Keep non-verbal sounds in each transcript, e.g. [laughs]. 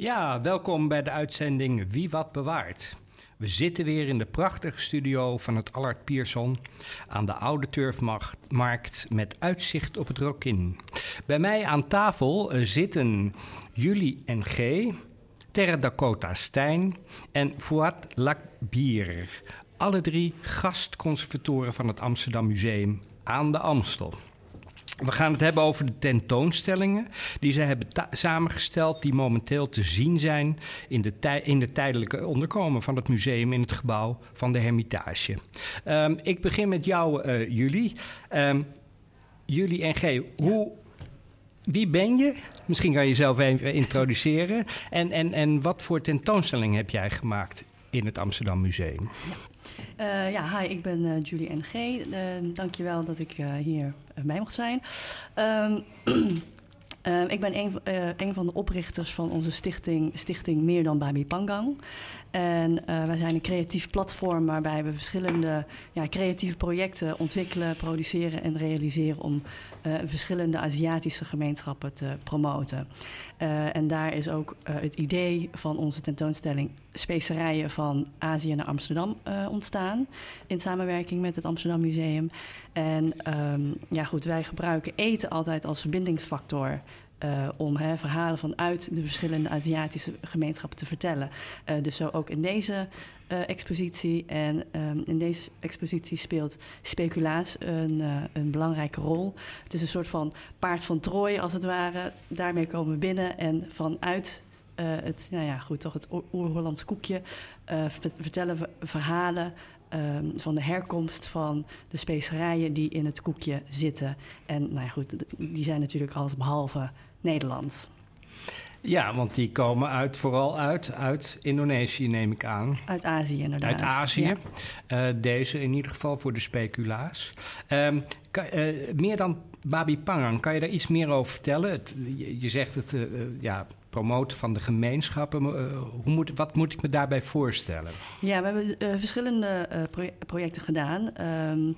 Ja, welkom bij de uitzending Wie wat bewaart. We zitten weer in de prachtige studio van het Allard Pierson aan de Oude Turfmarkt met uitzicht op het Rokin. Bij mij aan tafel eh, zitten Julie en G, Terra Dakota Stijn en Fouad Lakbier. Alle drie gastconservatoren van het Amsterdam Museum aan de Amstel. We gaan het hebben over de tentoonstellingen die ze hebben samengesteld, die momenteel te zien zijn in de, in de tijdelijke onderkomen van het museum in het gebouw van de Hermitage. Um, ik begin met jou, uh, Julie. Um, Julie en G, hoe, wie ben je? Misschien kan je jezelf even introduceren. En, en, en wat voor tentoonstelling heb jij gemaakt in het Amsterdam Museum? Ja. Uh, ja, hi, ik ben uh, Julie NG. Uh, dankjewel dat ik hier bij mocht zijn. Um, [clears throat] ik ben een, een, van de oprichters van onze stichting, stichting Meer dan Babi Pangang. En uh, wij zijn een creatief platform waarbij we verschillende ja, creatieve projecten ontwikkelen, produceren en realiseren om uh, verschillende Aziatische gemeenschappen te promoten. Uh, en daar is ook het idee van onze tentoonstelling Specerijen van Azië naar Amsterdam ontstaan. In samenwerking met het Amsterdam Museum. En um, ja, goed, wij gebruiken eten altijd als verbindingsfactor. Uh, om hè, verhalen vanuit de verschillende Aziatische gemeenschappen te vertellen. Uh, dus zo ook in deze uh, expositie. En um, in deze expositie speelt speculaas een, een, belangrijke rol. Het is een soort van paard van Troje, als het ware. Daarmee komen we binnen en vanuit het, nou ja, goed, toch het Oer-Hollands koekje vertellen we verhalen Um, van de herkomst van de specerijen die in het koekje zitten. En nou ja, goed, die zijn natuurlijk alles behalve Nederlands. Ja, want die komen uit, vooral uit, uit Indonesië, neem ik aan. Uit Azië, inderdaad. Uit Azië. Ja. Uh, deze in ieder geval voor de speculaas. Um, kan, uh, meer dan Babi Pangang, kan je daar iets meer over vertellen? Het, je, je, zegt het, uh, ja, promoten van de gemeenschappen. hoe moet, wat moet ik me daarbij voorstellen? Ja, we hebben verschillende projecten gedaan. Um,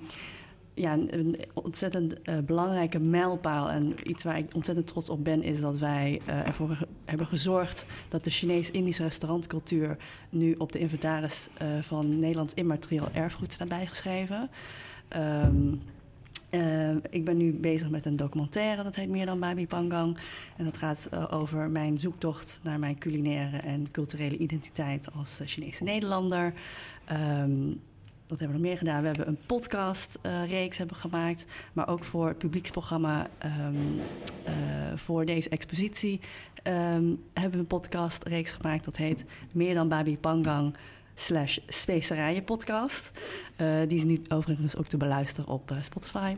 ja, een ontzettend uh, belangrijke mijlpaal en iets waar ik ontzettend trots op ben, is dat wij uh, ervoor hebben gezorgd dat de Chinees-Indische restaurantcultuur nu op de inventaris uh, van Nederlands immaterieel erfgoed staat bijgeschreven. Um, ik ben nu bezig met een documentaire, dat heet Meer dan Babi Pangang. En dat gaat over mijn zoektocht naar mijn culinaire en culturele identiteit als Chinese Nederlander. Um, wat hebben we nog meer gedaan? We hebben een podcastreeks uh, hebben gemaakt, maar ook voor het publieksprogramma um, uh, voor deze expositie um, hebben we een podcastreeks gemaakt. Dat heet Meer dan Babi Pangang slash Specerijen podcast. Uh, die is nu overigens ook te beluisteren op Spotify.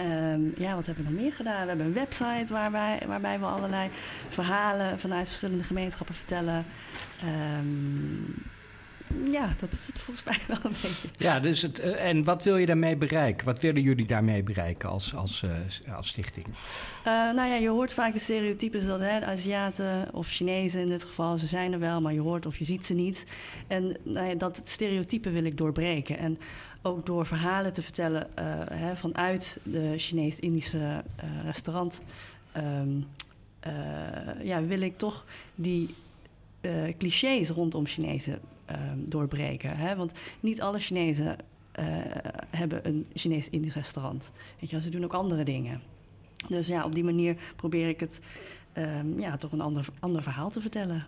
Um, ja, wat hebben we nog meer gedaan? We hebben een website waarbij, waarbij we allerlei verhalen vanuit verschillende gemeenschappen vertellen. Ja, dat is het volgens mij wel een beetje. Ja, dus het, eh, en wat wil je daarmee bereiken? Wat willen jullie daarmee bereiken als, als, uh, als stichting? Uh, nou ja, je hoort vaak de stereotypes dat hè, Aziaten of Chinezen in dit geval, ze zijn er wel, maar je hoort of je ziet ze niet. En nou ja, dat stereotype wil ik doorbreken. En ook door verhalen te vertellen uh, hè, vanuit de Chinees-Indische restaurant. Um, ja, wil ik toch die clichés rondom Chinezen um, doorbreken. Hè? Want niet alle Chinezen uh, hebben een Chinees-Indisch restaurant. Weet je, ze doen ook andere dingen. Dus ja, op die manier probeer ik het um, ja, toch een ander, ander verhaal te vertellen.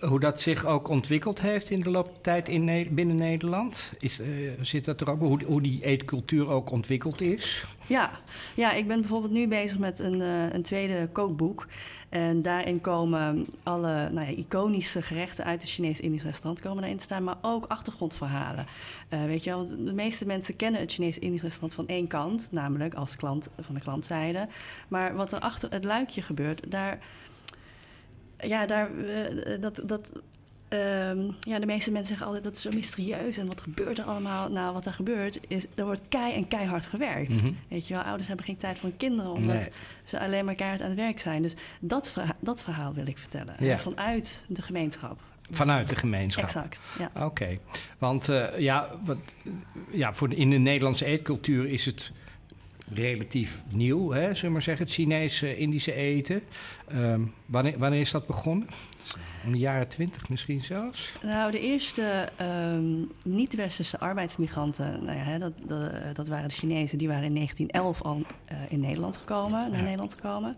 Hoe dat zich ook ontwikkeld heeft in de loop der tijd in binnen Nederland? Is, zit dat er ook hoe, die eetcultuur ook ontwikkeld is? Ja. ja, ik ben bijvoorbeeld nu bezig met een, een tweede kookboek. En daarin komen alle nou ja, iconische gerechten uit het Chinees-Indisch restaurant komen erin te staan, maar ook achtergrondverhalen. Weet je wel, de meeste mensen kennen het Chinees-Indisch restaurant van één kant, namelijk als klant van de klantzijde. Maar wat er achter het luikje gebeurt, daar ja, daar, uh, dat, dat Um, ja, de meeste mensen zeggen altijd dat is zo mysterieus en wat gebeurt er allemaal? Nou, wat er gebeurt is, er wordt kei en keihard gewerkt. Mm Weet je wel, ouders hebben geen tijd voor hun kinderen omdat ze alleen maar keihard aan het werk zijn. Dus dat, verhaal, dat verhaal wil ik vertellen. Ja. Vanuit de gemeenschap. Vanuit de gemeenschap. Exact, ja. Oké, want uh, ja, wat, ja, voor in de Nederlandse eetcultuur is het relatief nieuw, hè, zullen we maar zeggen, het Chinese Indische eten. Um, wanneer, wanneer is dat begonnen? In de jaren twintig misschien zelfs? Nou, de eerste um, niet-westerse arbeidsmigranten, nou ja, dat, dat, dat, waren de Chinezen, die waren in 1911 al uh, in Nederland gekomen, naar Nederland gekomen.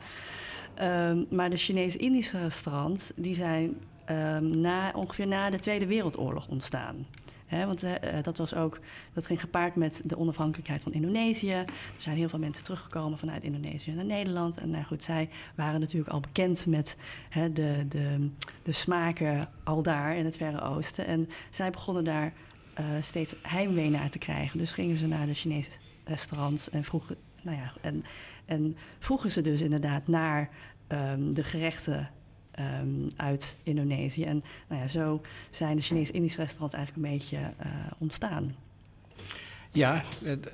Um, maar de Chinees-Indische restaurants, die zijn na, ongeveer na de Tweede Wereldoorlog ontstaan want uh, dat, was ook, dat ging gepaard met de onafhankelijkheid van Indonesië. Er zijn heel veel mensen teruggekomen vanuit Indonesië naar Nederland. En nou goed, zij waren natuurlijk al bekend met de, de, de smaken al daar in het Verre Oosten. En zij begonnen daar uh, steeds heimwee naar te krijgen. Dus gingen ze naar de Chinese restaurants en vroegen, nou ja, en, en vroegen ze dus inderdaad naar um, de gerechten um, uit Indonesië. En nou ja, zo zijn de Chinees-Indische restaurants eigenlijk een beetje uh, ontstaan. Ja,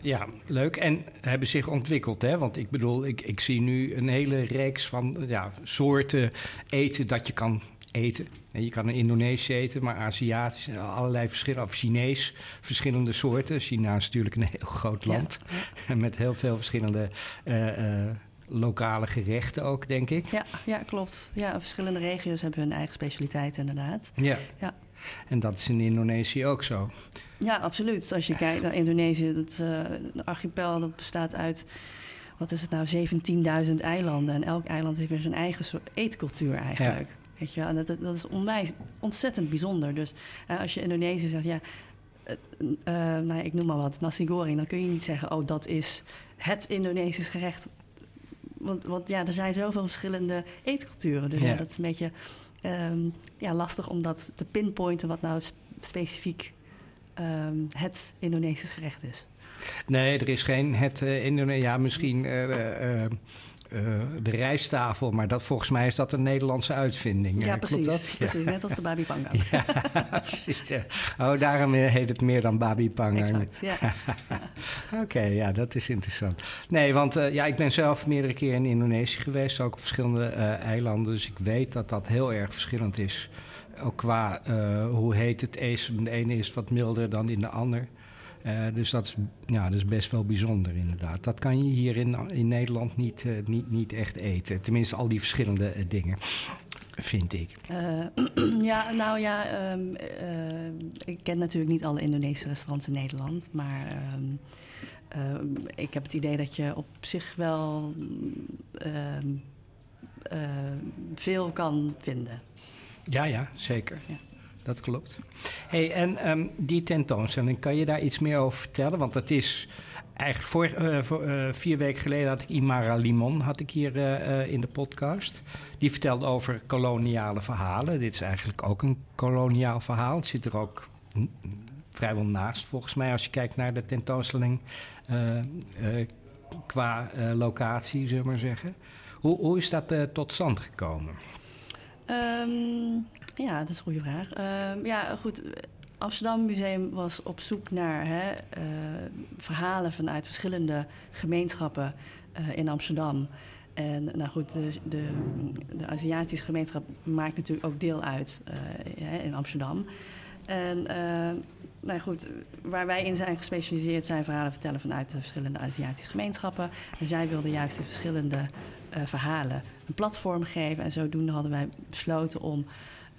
ja, leuk. En hebben zich ontwikkeld, hè? Want ik bedoel, ik, ik zie nu een hele reeks van ja, soorten eten dat je kan eten. En je kan een Indonesisch eten, maar Aziatisch, allerlei verschillen, of Chinees, verschillende soorten. China is natuurlijk een heel groot land ja, [laughs] met heel veel verschillende uh, uh, lokale gerechten ook, denk ik. Ja, ja klopt. Ja, verschillende regio's hebben hun eigen specialiteiten inderdaad. Ja. ja. En dat is in Indonesië ook zo. Ja, absoluut. Als je kijkt naar Indonesië, dat uh, een archipel dat bestaat uit, wat is het nou, 17.000 eilanden. En elk eiland heeft weer zijn eigen soort eetcultuur eigenlijk. Ja. Weet je, en dat, dat is onwijs, ontzettend bijzonder. Dus uh, als je Indonesië zegt, ja, uh, nou ja, ik noem maar wat, nasi goreng, dan kun je niet zeggen, oh, dat is het Indonesisch gerecht want, want ja, er zijn zoveel verschillende eetculturen. Dus ja. dat is een beetje um, ja, lastig om dat te pinpointen wat nou specifiek um, het Indonesisch gerecht is. Nee, er is geen het uh, Indonesisch. Ja, misschien. Uh, uh, uh, de rijsttafel, maar dat, volgens mij is dat een Nederlandse uitvinding. Ja, precies. Dat? precies net als de babi panga. [laughs] ja, precies. Ja. Oh, daarom heet het meer dan babi ja. [laughs] Oké, okay, ja, dat is interessant. Nee, want uh, ja, ik ben zelf meerdere keer in Indonesië geweest, ook op verschillende uh, eilanden. Dus ik weet dat dat heel erg verschillend is. Ook qua hoe heet het eten. De ene is wat milder dan in de ander. Uh, dus dat is, ja, dat is best wel bijzonder inderdaad. Dat kan je hier in, in Nederland niet, uh, niet, niet echt eten. Tenminste, al die verschillende uh, dingen, vind ik. [clears throat] ja, nou ja, um, ik ken natuurlijk niet alle Indonesische restaurants in Nederland. Maar um, ik heb het idee dat je op zich wel ehm, veel kan vinden. Ja, ja, zeker. Ja dat klopt. Hey, en um, die tentoonstelling, kan je daar iets meer over vertellen? Want dat is eigenlijk voor uh, vier weken geleden had ik Imara Limon had ik hier uh, in de podcast. Die vertelde over koloniale verhalen. Dit is eigenlijk ook een koloniaal verhaal. Het zit er ook vrijwel naast, volgens mij, als je kijkt naar de tentoonstelling qua locatie, zullen we maar zeggen. Hoe, hoe is dat tot stand gekomen? Um, ja, dat is een goede vraag. Uh, ja, goed. Amsterdam Museum was op zoek naar hè, uh, verhalen vanuit verschillende gemeenschappen uh, in Amsterdam. En nou goed, de, de, de, Aziatische gemeenschap maakt natuurlijk ook deel uit uh, in Amsterdam. En nou goed, waar wij in zijn gespecialiseerd zijn verhalen vertellen vanuit de verschillende Aziatische gemeenschappen. En zij wilden juist de verschillende verhalen een platform geven. En zodoende hadden wij besloten om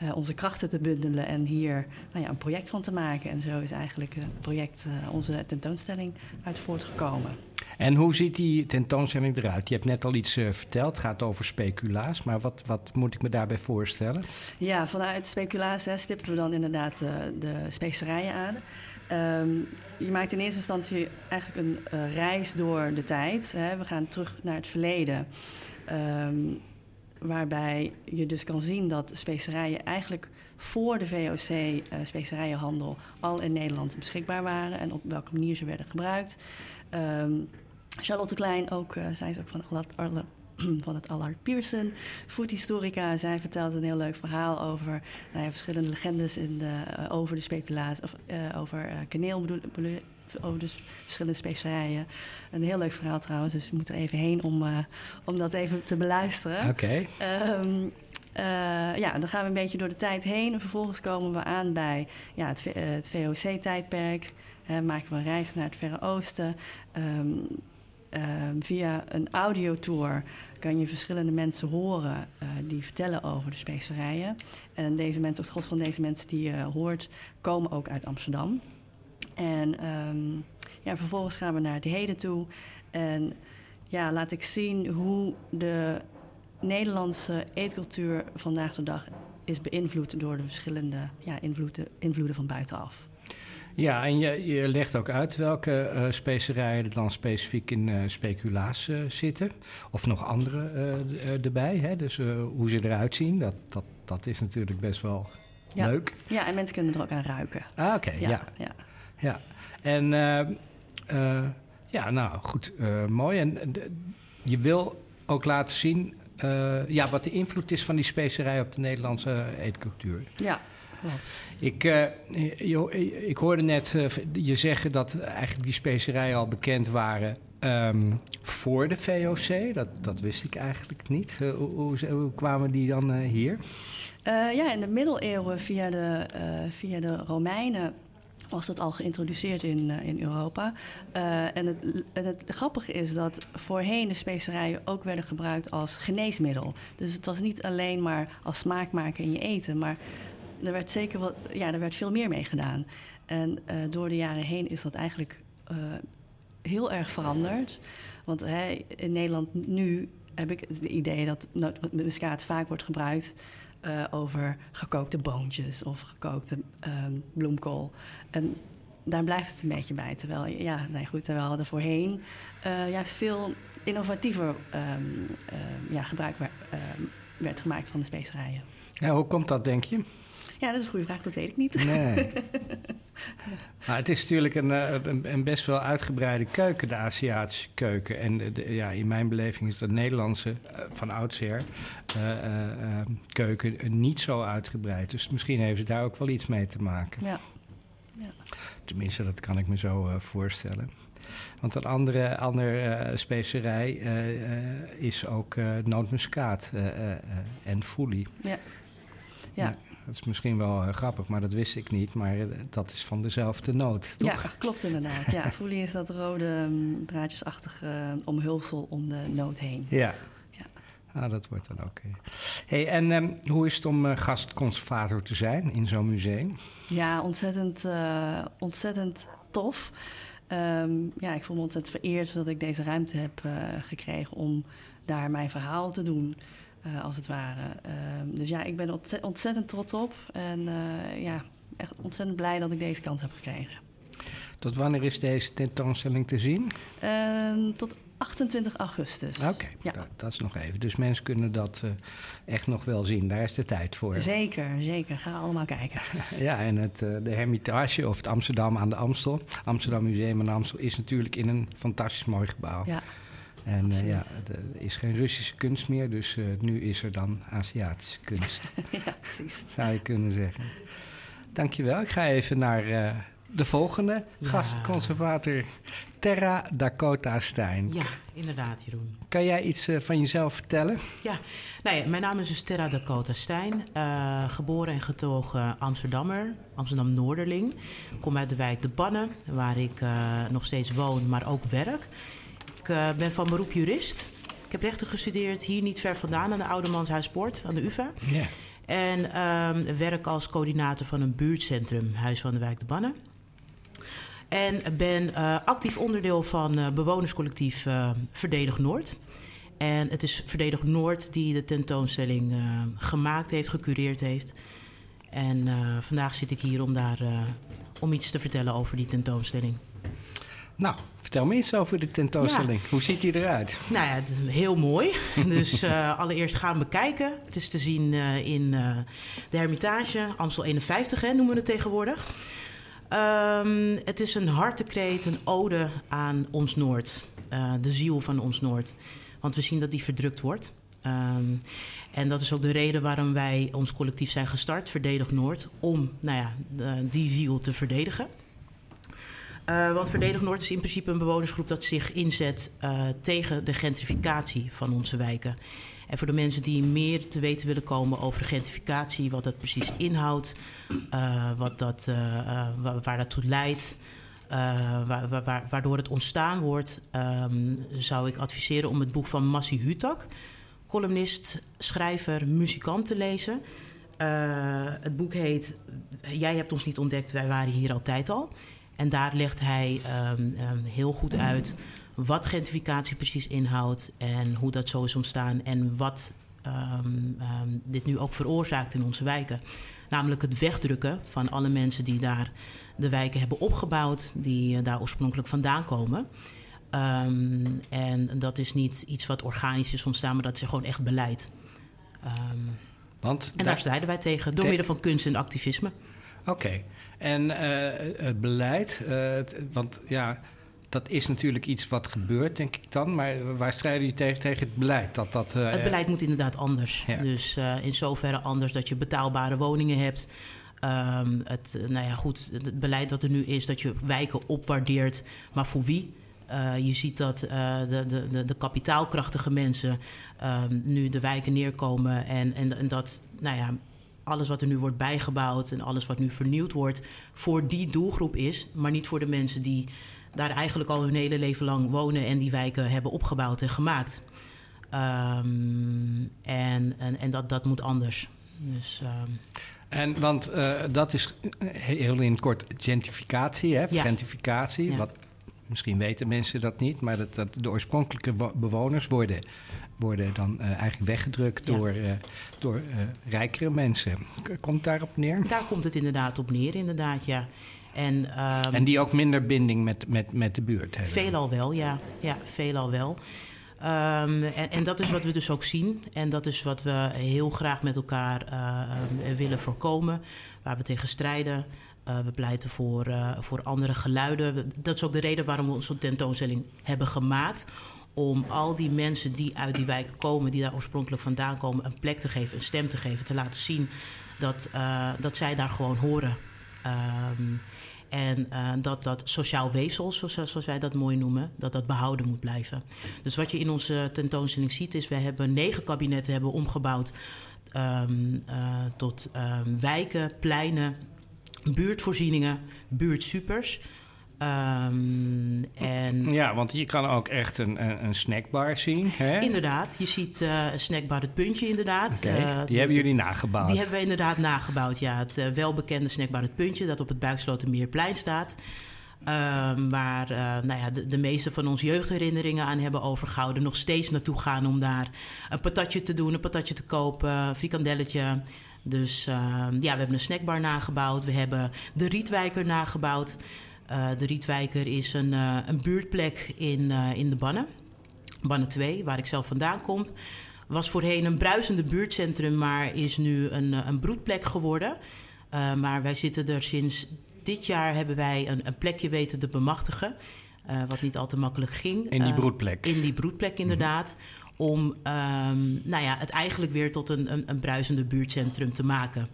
uh, onze krachten te bundelen en hier nou ja, een project van te maken. En zo is eigenlijk het project, uh, onze tentoonstelling uit voortgekomen. En hoe ziet die tentoonstelling eruit? Je hebt net al iets verteld, het gaat over speculaas. Maar wat, wat moet ik me daarbij voorstellen? Ja, vanuit speculaas stippen we dan inderdaad de specerijen aan. Ehm, je maakt in eerste instantie eigenlijk een reis door de tijd. Hè. We gaan terug naar het verleden. Ehm, waarbij je dus kan zien dat specerijen eigenlijk voor de VOC-specerijenhandel uh, al in Nederland beschikbaar waren en op welke manier ze werden gebruikt. Um, Charlotte Klein, ook, uh, zij is ook van, [clears throat] het Allard Pearson, foodhistorica. Zij vertelt een heel leuk verhaal over nou verschillende legendes in de, uh, over de speculatie, of over kaneel bedoel, over de verschillende specerijen. Een heel leuk verhaal trouwens, dus we moeten er even heen om, uh, om dat even te beluisteren. Oké. Okay. Um, uh, ja, dan gaan we een beetje door de tijd heen. En vervolgens komen we aan bij ja, het, het VOC-tijdperk. Maken we een reis naar het Verre Oosten. Um, um, via een audiotour kan je verschillende mensen horen uh, die vertellen over de specerijen. En deze mensen, het gros van deze mensen die je hoort, komen ook uit Amsterdam. En um, ja, vervolgens gaan we naar het heden toe. En ja, laat ik zien hoe de Nederlandse eetcultuur vandaag de dag is beïnvloed door de verschillende ja, invloeden, invloeden van buitenaf. Ja, en je, je legt ook uit welke uh, specerijen er dan specifiek in uh, speculaas uh, zitten. Of nog andere erbij. Hè? Dus hoe ze eruit zien, dat, dat, dat is natuurlijk best wel ja. leuk. Ja, en mensen kunnen er ook aan ruiken. Ah, oké, okay, ja. ja. Ja, en uh, ja, nou goed, uh, mooi. En je wil ook laten zien uh, ja, wat de invloed is van die specerij op de Nederlandse eetcultuur. Ja. Ik, je, ik hoorde net je zeggen dat eigenlijk die specerijen al bekend waren um, voor de VOC. Dat, dat wist ik eigenlijk niet. Hoe, hoe, hoe, kwamen die dan hier? ja, in de middeleeuwen via de, via de Romeinen was dat al geïntroduceerd in, uh, in Europa. Uh, en, het, en het grappige is dat voorheen de specerijen ook werden gebruikt als geneesmiddel. Dus het was niet alleen maar als smaakmaker in je eten, maar er werd zeker wat, ja, er werd veel meer mee gedaan. En uh, door de jaren heen is dat eigenlijk heel erg veranderd. Want in Nederland nu heb ik het idee dat muskaat vaak wordt gebruikt uh, over gekookte boontjes of gekookte um, bloemkool. En daar blijft het een beetje bij. Terwijl, ja, nee, goed, terwijl er voorheen uh, juist veel innovatiever um, uh, ja, gebruik werd gemaakt van de specerijen. Hoe komt dat, denk je? Ja, dat is een goede vraag, dat weet ik niet. Nee. [laughs] maar het is natuurlijk een, een, een, best wel uitgebreide keuken, de Aziatische keuken. En de, ja, in mijn beleving is de Nederlandse van oudsher uh, uh, keuken niet zo uitgebreid. Dus misschien heeft het daar ook wel iets mee te maken. Ja. ja. Tenminste, dat kan ik me zo uh, voorstellen. Want een andere, andere specerij is ook nootmuskaat en foelie. Ja. ja. ja. Dat is misschien wel uh, grappig, maar dat wist ik niet. Maar uh, dat is van dezelfde noot, toch? Ja, klopt inderdaad. Ja, [laughs] foelie is dat rode um, draadjesachtige uh, omhulsel om de noot heen. Ja. ja. Ah, dat wordt dan oké. Okay. Hey, en um, hoe is het om gastconservator te zijn in zo'n museum? Ja, ontzettend, ontzettend tof. Um, ja, ik voel me ontzettend vereerd dat ik deze ruimte heb gekregen om daar mijn verhaal te doen. Uh, als het ware. Uh, dus ja, ik ben ontzettend trots op. En uh, ja, echt ontzettend blij dat ik deze kans heb gekregen. Tot wanneer is deze tentoonstelling te zien? Ehm, tot 28 augustus. Oké, okay, ja. dat, dat, is nog even. Dus mensen kunnen dat echt nog wel zien. Daar is de tijd voor. Zeker, zeker. Ga allemaal kijken. [laughs] ja, en het, de Hermitage of het Amsterdam aan de Amstel. Amsterdam Museum aan de Amstel is natuurlijk in een fantastisch mooi gebouw. Ja. En uh, ja, er is geen Russische kunst meer, dus uh, nu is er dan Aziatische kunst. [laughs] ja, precies. Zou je kunnen zeggen. Dankjewel. Ik ga even naar uh, de volgende ja. gastconservator, Terra Dakota Stein. Ja, inderdaad, Jeroen. Kan jij iets van jezelf vertellen? Ja, nou ja, mijn naam is dus Terra Dakota Stein. geboren en getogen Amsterdammer, Amsterdam-Noorderling. Kom uit de wijk De Bannen, waar ik nog steeds woon, maar ook werk. Ik uh, ben van beroep jurist. Ik heb rechten gestudeerd hier niet ver vandaan aan de Oudemanshuis Poort aan de UvA. Yeah. En um, werk als coördinator van een buurtcentrum, Huis van de Wijk de Bannen. En ben actief onderdeel van bewonerscollectief Verdedig Noord. En het is Verdedig Noord die de tentoonstelling gemaakt heeft, gecureerd heeft. En vandaag zit ik hier om daar om iets te vertellen over die tentoonstelling. Nou, vertel me iets over de tentoonstelling. Hoe ziet die eruit? Nou ja, heel mooi. [laughs] dus uh, allereerst gaan we kijken. Het is te zien uh, in uh, de Hermitage, Amstel 51 hè, noemen we het tegenwoordig. Um, het is een hartekreet, een ode aan ons Noord. de ziel van ons Noord. Want we zien dat die verdrukt wordt. Um, en dat is ook de reden waarom wij ons collectief zijn gestart, Verdedig Noord, om nou ja, die ziel te verdedigen. Uh, want Verdedig Noord is in principe een bewonersgroep dat zich inzet uh, tegen de gentrificatie van onze wijken. En voor de mensen die meer te weten willen komen over gentrificatie, wat dat precies inhoudt, uh, wat dat, waar, waar dat toe leidt, wa wa waardoor het ontstaan wordt, um, zou ik adviseren om het boek van Massi Hutak, columnist, schrijver, muzikant te lezen. het boek heet Jij hebt ons niet ontdekt, wij waren hier altijd al. En daar legt hij um, um, heel goed uit wat gentrificatie precies inhoudt en hoe dat zo is ontstaan en wat um, dit nu ook veroorzaakt in onze wijken. Namelijk het wegdrukken van alle mensen die daar de wijken hebben opgebouwd, die uh, daar oorspronkelijk vandaan komen. en dat is niet iets wat organisch is ontstaan, maar dat is gewoon echt beleid. Want en daar strijden wij tegen door middel van kunst en activisme. Oké. En uh, het beleid, uh, het, want ja, dat is natuurlijk iets wat gebeurt, denk ik dan. Maar waar strijden jullie tegen, tegen het beleid? Dat, dat, uh, het beleid moet inderdaad anders. Ja. Dus in zoverre anders dat je betaalbare woningen hebt. Um, het, nou ja, goed, het beleid dat er nu is dat je wijken opwaardeert, maar voor wie? Uh, je ziet dat uh, de, de, de, kapitaalkrachtige mensen um, nu de wijken neerkomen en, en, en dat nou ja, alles wat er nu wordt bijgebouwd en alles wat nu vernieuwd wordt, voor die doelgroep is, maar niet voor de mensen die daar eigenlijk al hun hele leven lang wonen en die wijken hebben opgebouwd en gemaakt. Um, en, en, en dat, dat moet anders. Dus, um... En want uh, dat is heel in kort gentrificatie, hè? Ja. gentrificatie. Ja. Wat misschien weten mensen dat niet, maar dat, dat de oorspronkelijke bewoners worden worden dan uh, eigenlijk weggedrukt ja. door, uh, door uh, rijkere mensen. Komt daarop neer? Daar komt het inderdaad op neer, inderdaad, ja. En, um, en die ook minder binding met, met, met de buurt hebben? Veelal wel, ja. Ja, veelal wel. Um, en, en, dat is wat we dus ook zien. En dat is wat we heel graag met elkaar uh, willen voorkomen. Waar we tegen strijden. Uh, we pleiten voor, uh, voor andere geluiden. Dat is ook de reden waarom we onze tentoonstelling hebben gemaakt om al die mensen die uit die wijken komen, die daar oorspronkelijk vandaan komen, een plek te geven, een stem te geven, te laten zien dat, uh, dat zij daar gewoon horen. Um, en uh, dat dat sociaal weefsel, zoals, zoals, wij dat mooi noemen, dat dat behouden moet blijven. Dus wat je in onze tentoonstelling ziet is, we hebben negen kabinetten hebben omgebouwd um, uh, tot um, wijken, pleinen, buurtvoorzieningen, buurtsupers. Um, en ja, want je kan ook echt een, een, een snackbar zien. Hè? Inderdaad, je ziet uh, snackbar Het Puntje inderdaad. Okay. Uh, die hebben jullie nagebouwd? Die hebben we inderdaad nagebouwd, ja. Het uh, welbekende snackbar Het Puntje dat op het Buikslotermeerplein staat. Um, waar nou ja, de, de, meeste van ons jeugdherinneringen aan hebben overgehouden. Nog steeds naartoe gaan om daar een patatje te doen, een patatje te kopen, een frikandelletje. Dus ja, we hebben een snackbar nagebouwd. We hebben de Rietwijker nagebouwd. Uh, de Rietwijker is een, uh, een buurtplek in, uh, in de Bannen. Bannen 2, waar ik zelf vandaan kom. Was voorheen een bruisende buurtcentrum, maar is nu een, een broedplek geworden. maar wij zitten er sinds dit jaar hebben wij een, een plekje weten te bemachtigen. wat niet al te makkelijk ging. In die broedplek? in die broedplek, inderdaad. Mm -hmm. Om um, nou ja, het eigenlijk weer tot een, een, een bruisende buurtcentrum te maken.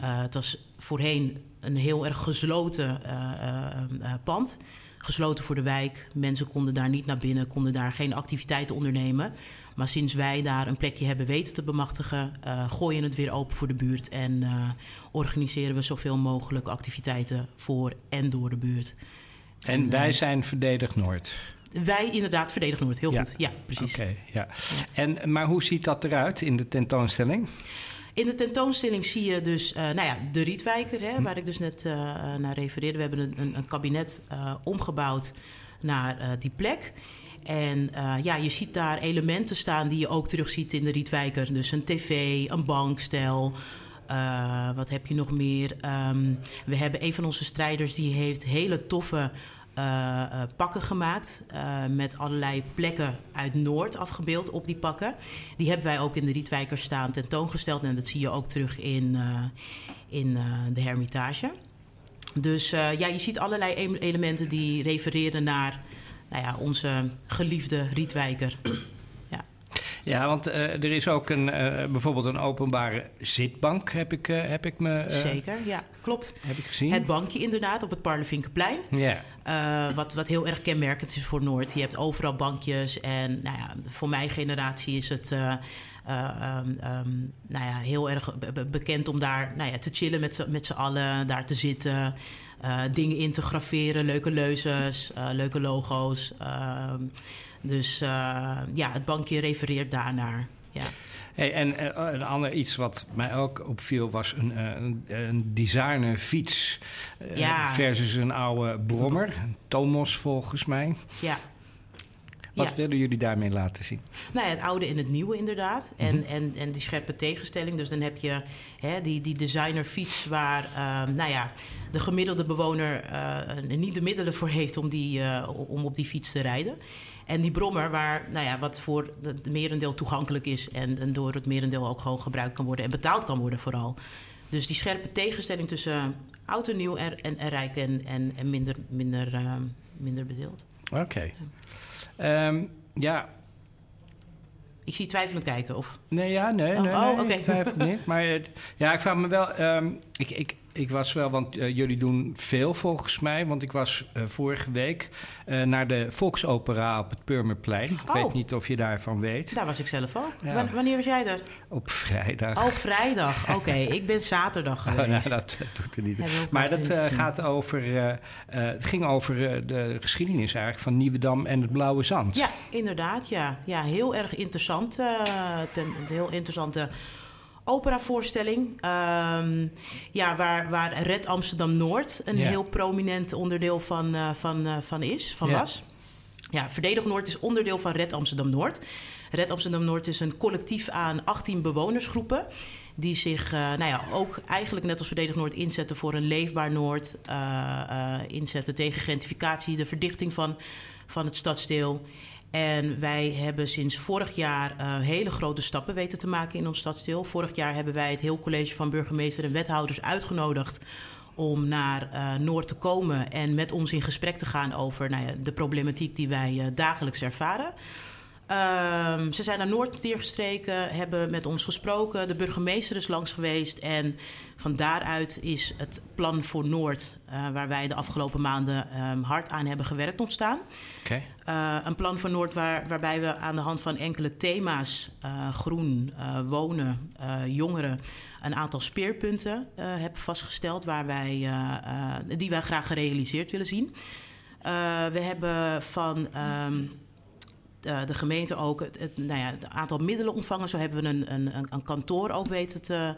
het was voorheen een heel erg gesloten uh, uh, pand. Gesloten voor de wijk. Mensen konden daar niet naar binnen, konden daar geen activiteiten ondernemen. Maar sinds wij daar een plekje hebben weten te bemachtigen, gooien het weer open voor de buurt en organiseren we zoveel mogelijk activiteiten voor en door de buurt. En, en wij zijn Verdedig Noord. Wij inderdaad, Verdedig Noord, heel ja. goed. Ja, precies. Oké, okay, ja. En, maar hoe ziet dat eruit in de tentoonstelling? In de tentoonstelling zie je dus nou ja, de Rietwijker, hè, Hm. waar ik dus net naar refereerde. We hebben een, een, kabinet omgebouwd naar die plek. En ja, je ziet daar elementen staan die je ook terugziet in de Rietwijker. Dus een tv, een bankstel, wat heb je nog meer? Um, we hebben een van onze strijders die heeft hele toffe uh, uh, pakken gemaakt. met allerlei plekken uit Noord afgebeeld op die pakken. Die hebben wij ook in de Rietwijker staan tentoongesteld. En dat zie je ook terug in, in de Hermitage. Dus ja, je ziet allerlei elementen die refereren naar nou ja, onze geliefde Rietwijker. Ja, want uh, er is ook een, uh, bijvoorbeeld een openbare zitbank, heb ik, uh, heb ik me... Zeker, ja, klopt. Heb ik gezien. Het bankje inderdaad op het Parlevinkenplein. Ja. wat, wat heel erg kenmerkend is voor Noord. Je hebt overal bankjes en nou ja, voor mijn generatie is het... Um, um, nou ja, heel erg bekend om daar nou ja, te chillen met z'n allen, daar te zitten, dingen in te graveren, leuke leuzes, leuke logo's. Dus uh, ja, het bankje refereert daarnaar. Ja. Hey, en uh, een ander iets wat mij ook opviel was een, uh, een, een designer fiets ja. versus een oude brommer, een Tomos volgens mij. Ja. Wat Ja. willen jullie daarmee laten zien? Nou ja, het oude in het nieuwe inderdaad. En, Mhm. en, en die scherpe tegenstelling. Dus dan heb je hè, die, die designerfiets waar ehm, nou ja, de gemiddelde bewoner eh, niet de middelen voor heeft om, die, eh, om op die fiets te rijden. En die brommer, waar, nou ja, wat voor het merendeel toegankelijk is en, en door het merendeel ook gewoon gebruikt kan worden en betaald kan worden vooral. Dus die scherpe tegenstelling tussen oud en nieuw en, en, en rijk en, en, en minder, minder, ehm, minder bedeeld. Oké. Ehm, ja, Ik zie twijfelend kijken. Of... nee, ja, nee, Oh, nee, oh, nee, ik twijfel niet. Maar eh, [laughs] ja, ik vraag me wel... ehm, ik, ik, ik was wel, want eh, jullie doen veel volgens mij. Want ik was eh, vorige week eh, naar de Volksopera op het Purmerplein. Ik Oh. weet niet of je daarvan weet. Daar was ik zelf ook. Ja. Wanneer was jij er? Op vrijdag. Oh, vrijdag. [laughs] Oké, ik ben zaterdag Oh, geweest. nou, dat doet er niet. Maar dat gaat over. het ging over de geschiedenis eigenlijk van Nieuwedam en het Blauwe Zand. Ja, inderdaad. Ja, ja heel erg interessant. ten, een heel interessante operavoorstelling. Ehm, ja, waar, waar Red Amsterdam Noord een Ja. heel prominent onderdeel van, eh, van, eh, van is, van Ja. was. Ja, Verdedig Noord is onderdeel van Red Amsterdam Noord. Red Amsterdam Noord is een collectief aan 18 bewonersgroepen. Die zich eh, nou ja, ook eigenlijk net als Verdedig Noord inzetten voor een leefbaar Noord. inzetten tegen gentrificatie, de verdichting van, van het stadsdeel. En wij hebben sinds vorig jaar eh, hele grote stappen weten te maken in ons stadsdeel. Vorig jaar hebben wij het heel college van burgemeester en wethouders uitgenodigd om naar eh, Noord te komen en met ons in gesprek te gaan over nou ja, de problematiek die wij eh, dagelijks ervaren. Ehm, ze zijn naar Noord neergestreken, hebben met ons gesproken. De burgemeester is langs geweest. En van daaruit is het plan voor Noord, eh, waar wij de afgelopen maanden ehm, hard aan hebben gewerkt, ontstaan. Eh, een plan voor Noord waar, waarbij we aan de hand van enkele thema's, eh, groen, wonen, jongeren, een aantal speerpunten hebben vastgesteld waar wij, die wij graag gerealiseerd willen zien. We hebben van ehm, de, de gemeente ook het, nou ja, aantal middelen ontvangen. Zo hebben we een, een, een- kantoor ook weten te,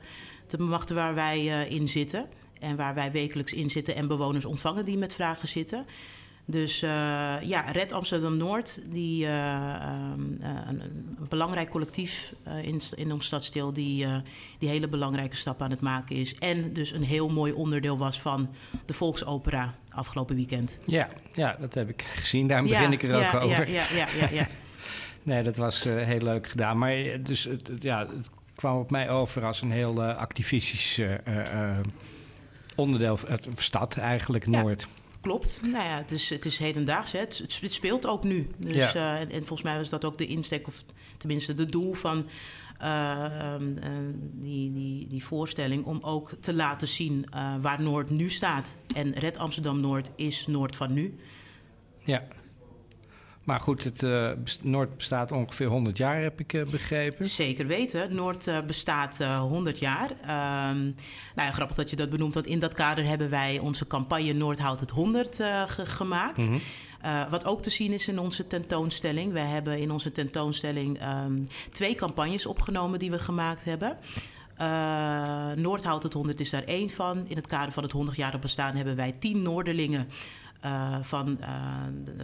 te bemachten waar wij eh, in zitten. En waar wij wekelijks in zitten en bewoners ontvangen die met vragen zitten. Dus eh, ja, Red Amsterdam Noord, die, eh, ehm, eh, een, een belangrijk collectief in, in ons stadsdeel, die, die hele belangrijke stap aan het maken is. En dus een heel mooi onderdeel was van de Volksopera afgelopen weekend. Ja, ja, dat heb ik gezien. Daarom begin ik er ook ja, over. Ja, ja, ja, ja. [laughs] Nee, dat was heel leuk gedaan. Maar dus, het, ja, het kwam op mij over als een heel activistisch onderdeel stad eigenlijk. Noord. Klopt. Nou ja, het is, het is hedendaags. Hè. Het, het speelt ook nu. Dus, Ja. eh, en, en volgens mij was dat ook de insteek, of tenminste de doel van eh, ehm, eh, die, die, die voorstelling. Om ook te laten zien eh, waar Noord nu staat. En Red Amsterdam Noord is Noord van nu. Ja. Maar goed, het eh, Noord bestaat ongeveer 100 jaar, heb ik eh, begrepen. Zeker weten. Noord eh, bestaat eh 100 jaar. Ehm, nou ja, grappig dat je dat benoemt. Want in dat kader hebben wij onze campagne Noord houdt het 100 eh, ge- gemaakt. Mhm. Uh, wat ook te zien is in onze tentoonstelling. We hebben in onze tentoonstelling um, twee campagnes opgenomen die we gemaakt hebben. Uh, Noordhout het 100 is daar één van. In het kader van het 100-jarig bestaan hebben wij tien Noorderlingen uh, van uh,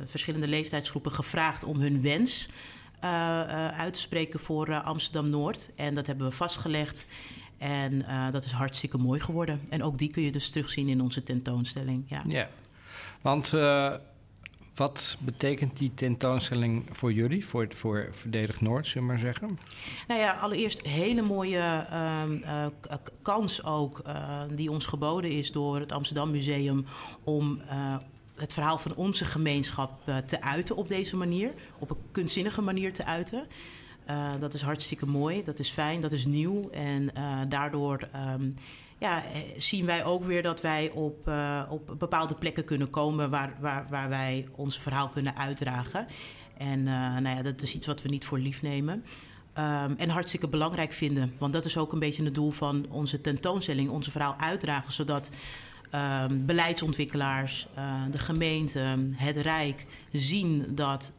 verschillende leeftijdsgroepen gevraagd om hun wens uit te spreken voor Amsterdam Noord. En dat hebben we vastgelegd. En dat is hartstikke mooi geworden. En ook die kun je dus terugzien in onze tentoonstelling. Ja, ja. want wat betekent die tentoonstelling voor jullie, voor, voor Verdedig Noord, zullen we maar zeggen? Nou ja, allereerst hele mooie uh, kans ook uh, die ons geboden is door het Amsterdam Museum om uh, het verhaal van onze gemeenschap te uiten op deze manier, op een kunstzinnige manier te uiten. dat is hartstikke mooi, dat is fijn, dat is nieuw en daardoor. Um, ja, eh, zien wij ook weer dat wij op, op bepaalde plekken kunnen komen waar, waar, waar wij ons verhaal kunnen uitdragen. En nou ja, dat is iets wat we niet voor lief nemen. Um, en hartstikke belangrijk vinden. Want dat is ook een beetje het doel van onze tentoonstelling, onze verhaal uitdragen, zodat um, beleidsontwikkelaars, uh, de gemeente, het Rijk zien dat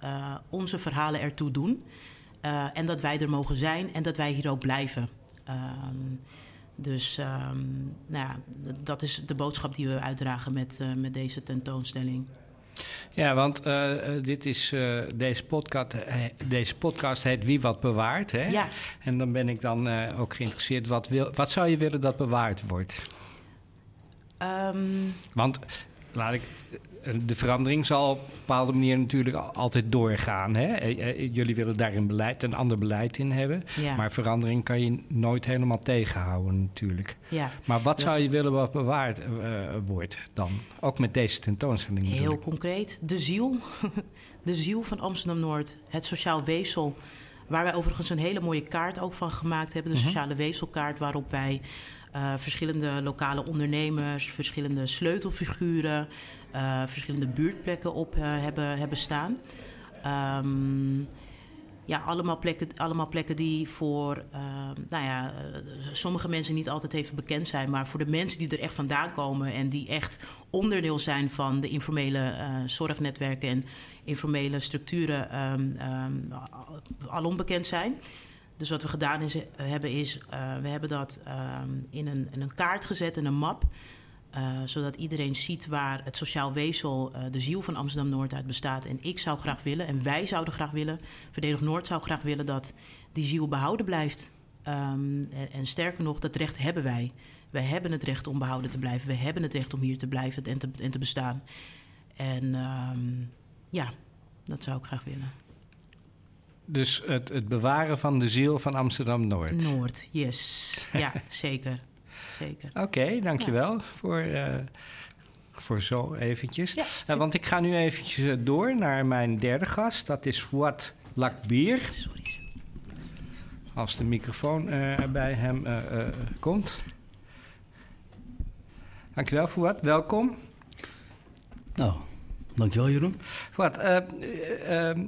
onze verhalen ertoe doen. en dat wij er mogen zijn en dat wij hier ook blijven. Um, dus um, nou ja, dat is de boodschap die we uitdragen met, met deze tentoonstelling. Ja, want uh, dit is, uh, deze, podcast, deze podcast heet Wie wat bewaart. Hè? Ja. En dan ben ik dan ook geïnteresseerd. Wat, wil, wat zou je willen dat bewaard wordt? Um... Want laat ik de verandering zal op een bepaalde manier natuurlijk altijd doorgaan. Hè? Eh, eh, jullie willen daar een beleid, een ander beleid in hebben. Ja. Maar verandering kan je nooit helemaal tegenhouden natuurlijk. Ja. Maar wat zou je willen wat bewaard uh, wordt dan? Ook met deze tentoonstelling. Heel concreet, de ziel. [laughs] de ziel van Amsterdam-Noord. Het sociaal weefsel. Waar wij overigens een hele mooie kaart ook van gemaakt hebben. De mhm. sociale weefselkaart waarop wij... Uh, verschillende lokale ondernemers, verschillende sleutelfiguren, uh, verschillende buurtplekken op uh, hebben, hebben staan. Um, ja, allemaal plekken, allemaal plekken die voor uh, nou ja, sommige mensen niet altijd even bekend zijn. Maar voor de mensen die er echt vandaan komen en die echt onderdeel zijn van de informele zorgnetwerken en informele structuren um, um, al onbekend zijn. Dus wat we gedaan is, hebben is, we hebben dat in, een, een kaart gezet, in een map. Uh, zodat iedereen ziet waar het sociaal weefsel, de ziel van Amsterdam Noord uit bestaat. En ik zou graag willen, en wij zouden graag willen, Verdedig Noord zou graag willen dat die ziel behouden blijft. Um, en, sterker nog, dat recht hebben wij. Wij hebben het recht om behouden te blijven. We hebben het recht om hier te blijven en te, en te bestaan. En um, ja, dat zou ik graag willen. Dus het, het bewaren van de ziel van Amsterdam Noord. Noord, yes. ja, [laughs] zeker zeker. Oké, okay, dankjewel ja. voor, uh, voor zo eventjes. Ja, uh, want ik ga nu eventjes eh, door naar mijn derde gast. Dat is Fouad Lakbier. Sorry. Als de microfoon uh, bij hem komt. Dankjewel Fouad, welkom. Nou, dankjewel Jeroen. Fouad,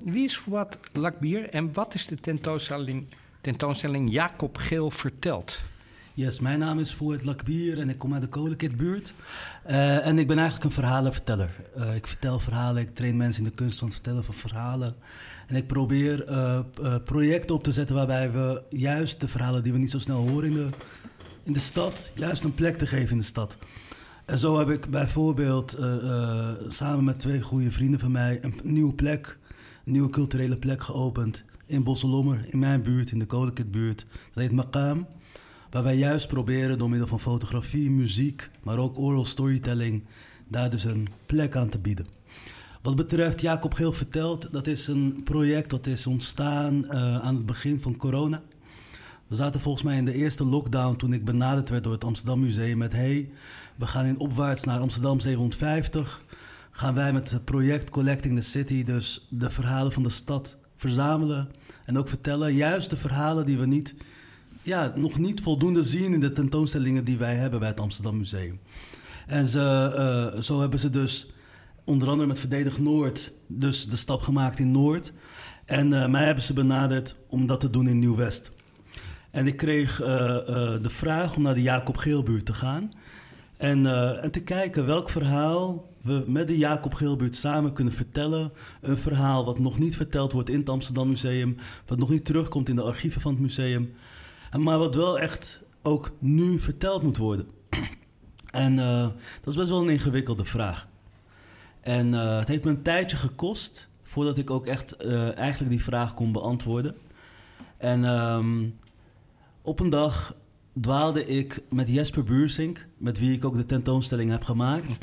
wie is Fouad Lakbier en wat is de tentoonstelling, tentoonstelling Jacob Geel vertelt? Yes, mijn naam is Fouad Lakbier en ik kom uit de Kolenkitbuurt. Uh, en ik ben eigenlijk een verhalenverteller. Uh, ik vertel verhalen, ik train mensen in de kunst van het vertellen van verhalen. En ik probeer uh, projecten op te zetten waarbij we juist de verhalen die we niet zo snel horen in de, in de stad, juist een plek te geven in de stad. En zo heb ik bijvoorbeeld samen met twee goede vrienden van mij een nieuwe plek, een nieuwe culturele plek geopend in Bosselommer, in mijn buurt, in de Kolenkitbuurt. Dat heet Maqam. Waar wij juist proberen door middel van fotografie, muziek, maar ook oral storytelling, daar dus een plek aan te bieden. Wat betreft Jacob Geel vertelt, dat is een project dat is ontstaan uh, aan het begin van corona. We zaten volgens mij in de eerste lockdown toen ik benaderd werd door het Amsterdam Museum met... hey, we gaan in opwaarts naar Amsterdam 750. Gaan wij met het project Collecting the City dus de verhalen van de stad verzamelen en ook vertellen. Juist de verhalen die we niet ja, nog niet voldoende zien in de tentoonstellingen die wij hebben bij het Amsterdam Museum. En ze, uh, zo hebben ze dus onder andere met Verdedig Noord dus de stap gemaakt in Noord. En uh, mij hebben ze benaderd om dat te doen in Nieuw-West. En ik kreeg uh, de vraag om naar de Jacob Geelbuurt te gaan. En, en te kijken welk verhaal we met de Jacob Geelbuurt samen kunnen vertellen. Een verhaal wat nog niet verteld wordt in het Amsterdam Museum. Wat nog niet terugkomt in de archieven van het museum. Maar wat wel echt ook nu verteld moet worden? En eh, dat is best wel een ingewikkelde vraag. En eh, het heeft me een tijdje gekost voordat ik ook echt eh, eigenlijk die vraag kon beantwoorden. En ehm, op een dag dwaalde ik met Jesper Buursink, met wie ik ook de tentoonstelling heb gemaakt,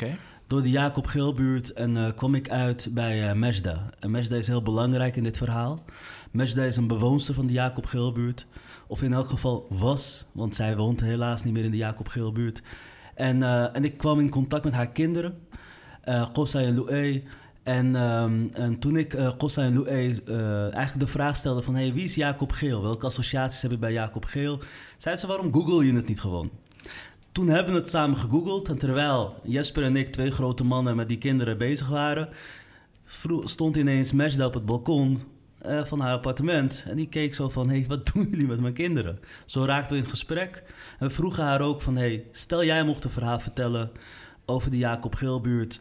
door de Jacob Geelbuurt en eh, kwam ik uit bij eh Mejda. En Mejda is heel belangrijk in dit verhaal. Mejda is een bewoonster van de Jacob Geelbuurt. Of in elk geval was, want zij woont helaas niet meer in de Jacob Geelbuurt. En, eh, en ik kwam in contact met haar kinderen, Kossa en Loué. En, ehm, en toen ik Kossa en Loué eh, eigenlijk de vraag stelde van... Hey, wie is Jacob Geel? Welke associaties heb je bij Jacob Geel? Zei ze, waarom google je het niet gewoon? Toen hebben we het samen gegoogeld. En terwijl Jesper en ik, twee grote mannen met die kinderen bezig waren... stond ineens Mejda op het balkon eh, van haar appartement. En die keek zo van, hé, hey, wat [laughs] doen jullie met mijn kinderen? Zo raakten we in gesprek. En we vroegen haar ook van, hey, stel jij mocht een verhaal vertellen over de Jacob Geelbuurt...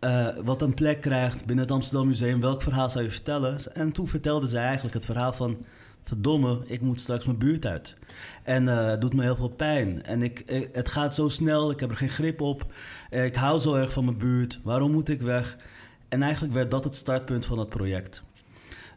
eh, wat een plek krijgt binnen het Amsterdam Museum, welk verhaal zou je vertellen? En toen vertelde zij eigenlijk het verhaal van... verdomme, ik moet straks mijn buurt uit. En eh, het doet me heel veel pijn. En ik, ik- het gaat zo snel, ik heb er geen grip op. Eh, ik hou zo erg van mijn buurt, waarom moet ik weg? En eigenlijk werd dat het startpunt van het project.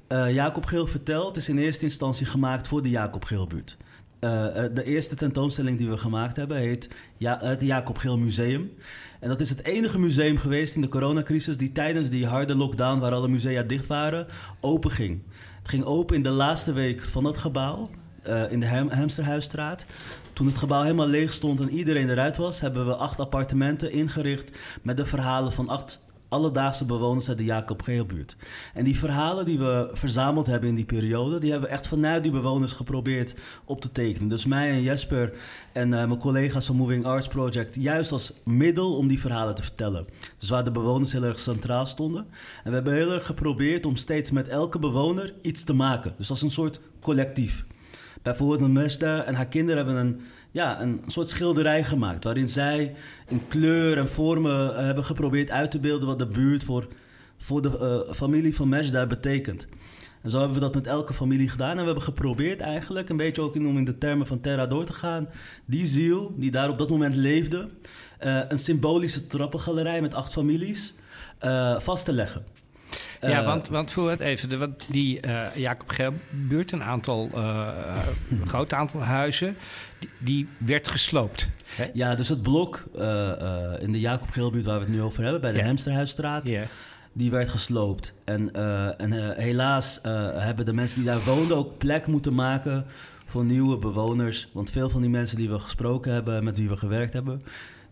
Eh, Jacob Geel vertelt is in eerste instantie gemaakt voor de Jacob Geelbuurt. Eh, eh, de eerste tentoonstelling die we gemaakt hebben heet ja, het Jacob Geel Museum. En dat is het enige museum geweest in de coronacrisis die tijdens die harde lockdown, waar alle musea dicht waren, open ging. Het ging open in de laatste week van dat gebouw, eh, in de Hem Hemsterhuisstraat. Toen het gebouw helemaal leeg stond en iedereen eruit was, hebben we acht appartementen ingericht met de verhalen van acht alledaagse bewoners uit de Jacob Geelbuurt. En die verhalen die we verzameld hebben in die periode, die hebben we echt vanuit die bewoners geprobeerd op te tekenen. Dus mij en Jesper en eh, mijn collega's van Moving Arts Project, juist als middel om die verhalen te vertellen. Dus waar de bewoners heel erg centraal stonden. En we hebben heel erg geprobeerd om steeds met elke bewoner iets te maken. Dus als een soort collectief. Bijvoorbeeld een en haar kinderen hebben een, ja, een soort schilderij gemaakt. Waarin zij in kleur en vormen eh, hebben geprobeerd uit te beelden wat de buurt voor, voor de eh, familie van Meshda betekent. En zo hebben we dat met elke familie gedaan. En we hebben geprobeerd eigenlijk, een beetje ook in, om in de termen van Terra door te gaan, die ziel die daar op dat moment leefde, eh, een symbolische trappengalerij met acht families, vast te leggen. Ja, Eh, want, want voor het even, de, want die eh, Jacob Geelbuurt, een aantal, eh, een [laughs] groot aantal huizen, die, die werd gesloopt. Hè? Ja, dus het blok in de Jacob Geelbuurt waar we het nu over hebben, bij de Ja. Hemsterhuisstraat, Ja. die werd gesloopt. En, en helaas hebben de mensen die daar woonden ook plek moeten maken voor nieuwe bewoners. Want veel van die mensen die we gesproken hebben, met wie we gewerkt hebben,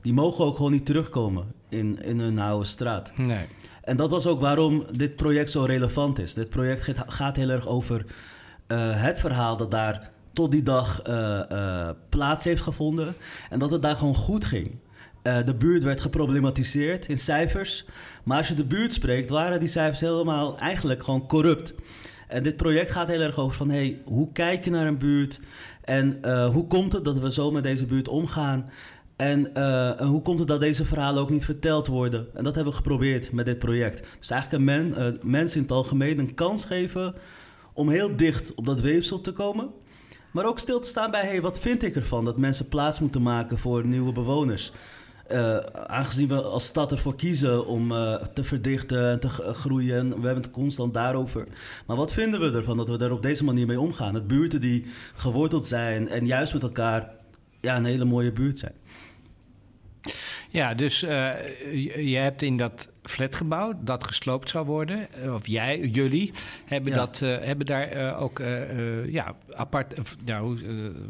die mogen ook gewoon niet terugkomen in, in hun oude straat. Nee. En dat was ook waarom dit project zo relevant is. Dit project gaat- heel erg over eh, het verhaal dat daar tot die dag eh, eh, plaats heeft gevonden. En dat het daar gewoon goed ging. De buurt werd geproblematiseerd in cijfers. Maar als je de buurt spreekt, waren die cijfers helemaal eigenlijk gewoon corrupt. En dit project gaat heel erg over van... Hey, hoe kijk je naar een buurt? En hoe komt het dat we zo met deze buurt omgaan? En, eh, en hoe komt het dat deze verhalen ook niet verteld worden? En dat hebben we geprobeerd met dit project. Dus eigenlijk een men, eh, mensen in het algemeen een kans geven om heel dicht op dat weefsel te komen. Maar ook stil te staan bij, wat vind ik ervan dat mensen plaats moeten maken voor nieuwe bewoners? Eh, aangezien we als stad ervoor kiezen om te verdichten en te groeien, en we hebben het constant daarover. Maar wat vinden we ervan dat we daar op deze manier mee omgaan? Het buurten die geworteld zijn en juist met elkaar ja, een hele mooie buurt zijn. Ja, dus eh, je hebt in dat flatgebouw dat gesloopt zou worden, eh, of jij, jullie, hebben, Ja. dat, eh, hebben daar ook ja, apart, nou,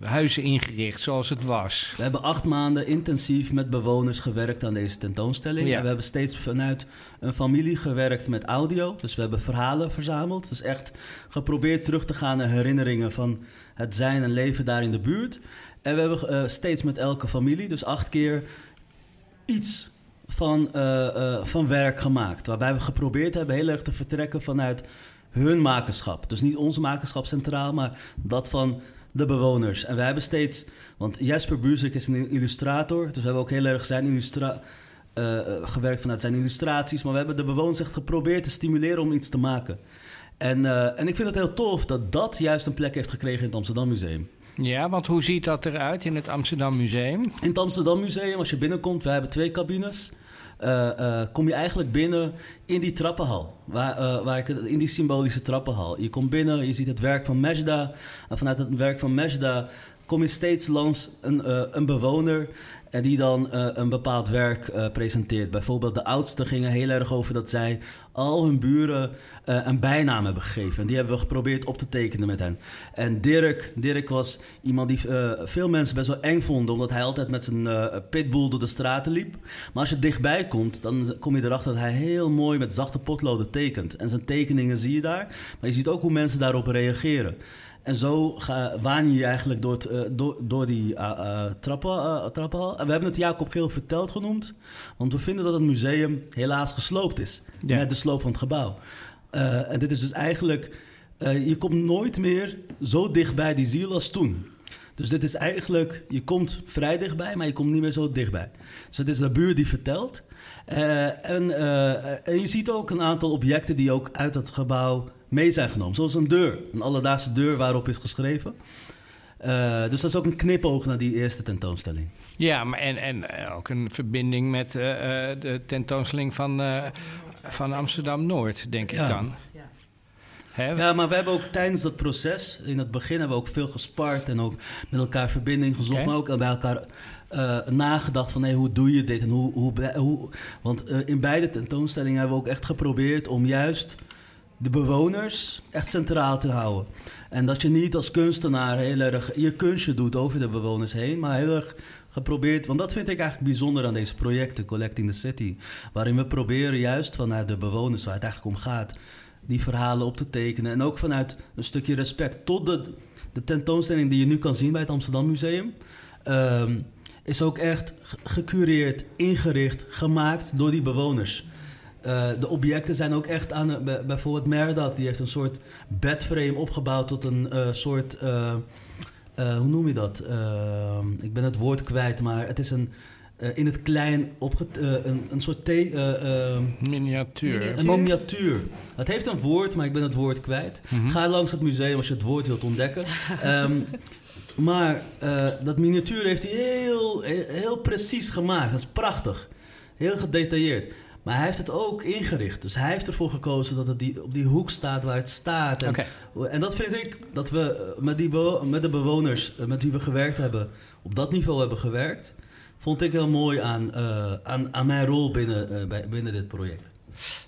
huizen ingericht zoals het was. We hebben acht maanden intensief met bewoners gewerkt aan deze tentoonstelling. Ja. En we hebben steeds vanuit een familie gewerkt met audio. Dus we hebben verhalen verzameld. Dus echt geprobeerd terug te gaan naar herinneringen van het zijn en leven daar in de buurt. En we hebben steeds met elke familie, dus acht keer, iets van, eh, eh, van werk gemaakt. Waarbij we geprobeerd hebben heel erg te vertrekken vanuit hun makerschap. Dus niet onze makerschap centraal, maar dat van de bewoners. En we hebben steeds, want Jesper Buursik is een illustrator, dus we hebben ook heel erg zijn illustra eh, gewerkt vanuit zijn illustraties. Maar we hebben de bewoners echt geprobeerd te stimuleren om iets te maken. En, en ik vind het heel tof dat dat juist een plek heeft gekregen in het Amsterdam Museum. Ja, want hoe ziet dat eruit in het Amsterdam Museum? In het Amsterdam Museum, als je binnenkomt, we hebben twee cabines. Uh, kom je eigenlijk binnen in die trappenhal. Waar, uh, waar ik, in die symbolische trappenhal. Je komt binnen, je ziet het werk van Mejda. En vanuit het werk van Mejda kom je steeds langs een, een bewoner en die dan uh, een bepaald werk uh, presenteert. Bijvoorbeeld de oudsten gingen heel erg over dat zij al hun buren uh, een bijnaam hebben gegeven. En die hebben we geprobeerd op te tekenen met hen. En Dirk, Dirk was iemand die veel mensen best wel eng vonden... omdat hij altijd met zijn pitbull door de straten liep. Maar als je dichtbij komt, dan kom je erachter dat hij heel mooi... met zachte potloden tekent. En zijn tekeningen zie je daar. Maar je ziet ook hoe mensen daarop reageren. En zo ga, waan je eigenlijk door, het, uh, door, door die uh, trappen, trappenhal. En we hebben het Jacob Geel verteld genoemd. Want we vinden dat het museum helaas gesloopt is. Ja. Met de sloop van het gebouw. en dit is dus eigenlijk... je komt nooit meer zo dichtbij die ziel als toen. Dus dit is eigenlijk... Je komt vrij dichtbij, maar je komt niet meer zo dichtbij. Dus het is de buur die vertelt. en, en je ziet ook een aantal objecten die ook uit het gebouw mee zijn genomen. Zoals een deur, een alledaagse deur waarop is geschreven. Uh, dus dat is ook een knipoog naar die eerste tentoonstelling. Ja, maar en, en ook een verbinding met uh, de tentoonstelling van, uh, van Amsterdam-Noord, denk ja. ik dan. Ja. ja, maar we hebben ook tijdens dat proces, in het begin hebben we ook veel gespart en ook met elkaar verbinding gezocht, okay. maar ook bij elkaar uh, nagedacht van hey, hoe doe je dit en hoe. hoe, hoe want uh, in beide tentoonstellingen hebben we ook echt geprobeerd om juist de bewoners echt centraal te houden. En dat je niet als kunstenaar heel erg je kunstje doet over de bewoners heen, maar heel erg geprobeerd. Want dat vind ik eigenlijk bijzonder aan deze projecten, Collecting the City. Waarin we proberen juist vanuit de bewoners, waar het eigenlijk om gaat, die verhalen op te tekenen. En ook vanuit een stukje respect tot de, de tentoonstelling die je nu kan zien bij het Amsterdam Museum. Um, is ook echt gecureerd, ingericht, gemaakt door die bewoners. Uh, de objecten zijn ook echt aan... Uh, bijvoorbeeld Merdat, die heeft een soort bedframe opgebouwd tot een uh, soort... hoe noem je dat? ik ben het woord kwijt, maar het is een... in het klein opge een, een soort miniatuur. Een miniatuur. Het heeft een woord, maar ik ben het woord kwijt. Mm -hmm. Ga langs het museum als je het woord wilt ontdekken. um, maar dat miniatuur heeft hij heel, heel precies gemaakt. Dat is prachtig. Heel gedetailleerd. Maar hij heeft het ook ingericht. Dus hij heeft ervoor gekozen dat het die, op die hoek staat waar het staat. En, okay. en dat vind ik dat we met, die met de bewoners met wie we gewerkt hebben, op dat niveau hebben gewerkt. Vond ik heel mooi aan, uh, aan, aan mijn rol binnen, uh, bij, binnen dit project.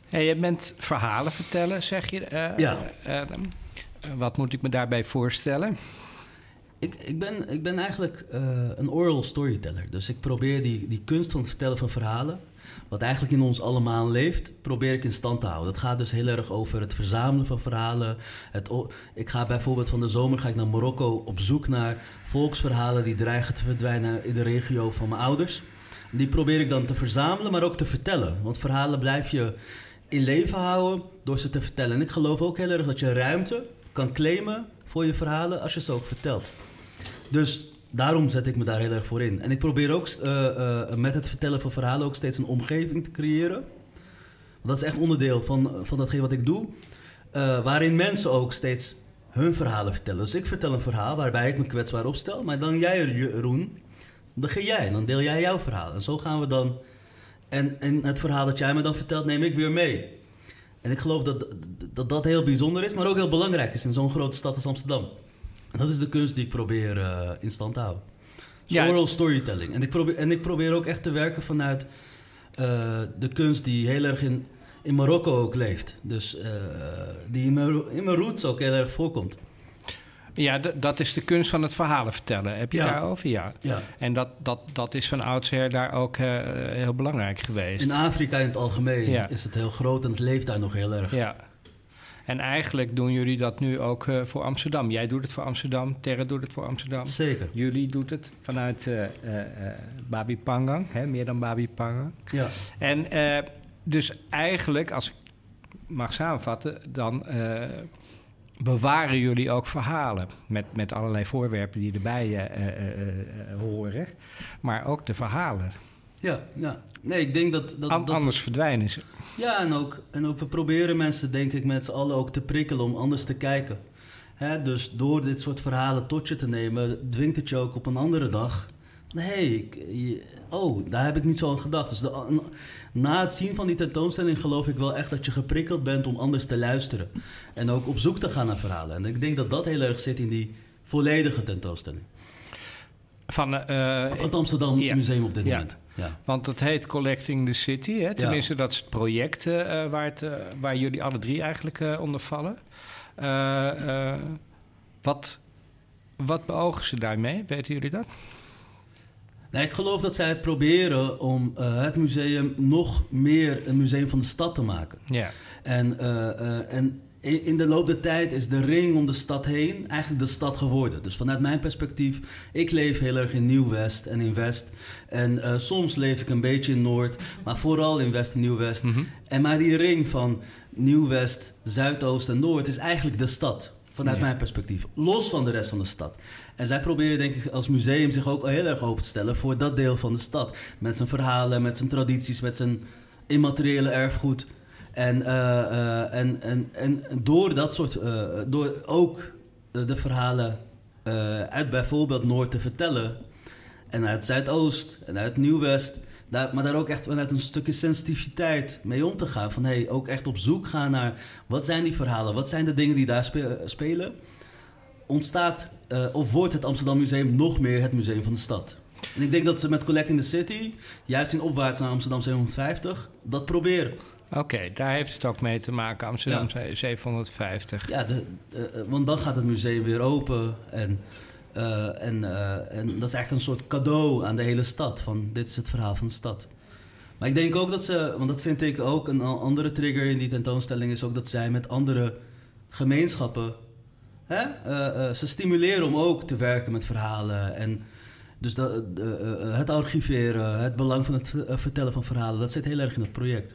Hey, je bent verhalen vertellen, zeg je. Uh, ja. wat moet ik me daarbij voorstellen? Ik, ik, ben, ik ben eigenlijk een oral storyteller. Dus ik probeer die, die kunst van het vertellen van verhalen wat eigenlijk in ons allemaal leeft, probeer ik in stand te houden. Dat gaat dus heel erg over het verzamelen van verhalen. Het, ik ga bijvoorbeeld van de zomer ga ik naar Marokko op zoek naar volksverhalen die dreigen te verdwijnen in de regio van mijn ouders. Die probeer ik dan te verzamelen, maar ook te vertellen. Want verhalen blijf je in leven houden door ze te vertellen. En ik geloof ook heel erg dat je ruimte kan claimen voor je verhalen als je ze ook vertelt. Dus daarom zet ik me daar heel erg voor in. En ik probeer ook uh, uh, met het vertellen van verhalen ook steeds een omgeving te creëren. Dat is echt onderdeel van, van datgene wat ik doe. Uh, waarin mensen ook steeds hun verhalen vertellen. Dus ik vertel een verhaal waarbij ik me kwetsbaar opstel. Maar dan jij, Roen, dan ga jij. Dan deel jij jouw verhaal. En zo gaan we dan... En, en het verhaal dat jij me dan vertelt, neem ik weer mee. En ik geloof dat, dat heel bijzonder is, maar ook heel belangrijk is in zo'n grote stad als Amsterdam. Dat is de kunst die ik probeer uh, in stand te houden. Dus ja. Oral storytelling. En ik, probeer, en ik probeer ook echt te werken vanuit uh, de kunst die heel erg in, in Marokko ook leeft. Dus uh, die in mijn, in mijn roots ook heel erg voorkomt. Ja, dat is de kunst van het verhalen vertellen. Heb je ja. daarover? Ja. ja. En dat, dat, dat is van oudsher daar ook uh, heel belangrijk geweest. In Afrika in het algemeen ja. is het heel groot en het leeft daar nog heel erg. Ja. En eigenlijk doen jullie dat nu ook uh, voor Amsterdam. Jij doet het voor Amsterdam, Terre doet het voor Amsterdam. Zeker. Jullie doet het vanuit uh, uh, Babi Pangang, hè, meer dan Babi Pangang. Ja. En dus eigenlijk, als ik mag samenvatten, dan bewaren jullie ook verhalen. Met, met allerlei voorwerpen die erbij horen, maar ook de verhalen. Ja, ja. Nee, ik denk dat... dat, An, dat anders verdwijnen ze. Ja, en ook, en ook we proberen mensen, denk ik, met z'n allen ook te prikkelen om anders te kijken. Hè, dus door dit soort verhalen tot je te nemen, dwingt het je ook op een andere dag. Nee, oh, daar heb ik niet zo aan gedacht. Dus de, na het zien van die tentoonstelling geloof ik wel echt dat je geprikkeld bent om anders te luisteren. En ook op zoek te gaan naar verhalen. En ik denk dat dat heel erg zit in die volledige tentoonstelling. Van, uh, van het Amsterdam Museum op dit moment. Ja. Want het heet Collecting the City. Hè? Tenminste, dat is het project uh, waar, het, uh, waar jullie alle drie eigenlijk onder vallen. wat, wat beogen ze daarmee? Weten jullie dat? Nee, ik geloof dat zij proberen om het museum nog meer een museum van de stad te maken. Ja. En, en in de loop der tijd is de ring om de stad heen eigenlijk de stad geworden. Dus vanuit mijn perspectief, ik leef heel erg in Nieuw-West en in West. En uh, soms leef ik een beetje in Noord, maar vooral in West en Nieuw-West. Mm -hmm. En maar die ring van Nieuw-West, Zuidoost en Noord is eigenlijk de stad. Vanuit mijn perspectief. Los van de rest van de stad. En zij proberen denk ik als museum zich ook heel erg open te stellen voor dat deel van de stad. Met zijn verhalen, met zijn tradities, met zijn immateriële erfgoed. En, uh, uh, en, en, en door dat soort, uh, door ook de verhalen uit bijvoorbeeld Noord te vertellen, en uit Zuidoost en uit Nieuw-West, daar, maar daar ook echt vanuit een stukje sensitiviteit mee om te gaan. Van hey, ook echt op zoek gaan naar wat zijn die verhalen, wat zijn de dingen die daar spe spelen, ontstaat of wordt het Amsterdam Museum nog meer het museum van de stad. En ik denk dat ze met Collecting the City, juist in opwaarts naar Amsterdam 750, dat proberen. Oké, daar heeft het ook mee te maken, Amsterdam 750. Ja, de, de, want dan gaat het museum weer open. En, uh, en, uh, en dat is eigenlijk een soort cadeau aan de hele stad. Van dit is het verhaal van de stad. Maar ik denk ook dat ze, want dat vind ik ook een andere trigger in die tentoonstelling, is ook dat zij met andere gemeenschappen. Hè, uh, ze stimuleren om ook te werken met verhalen. En dus dat, het archiveren, het belang van het vertellen van verhalen, dat zit heel erg in het project.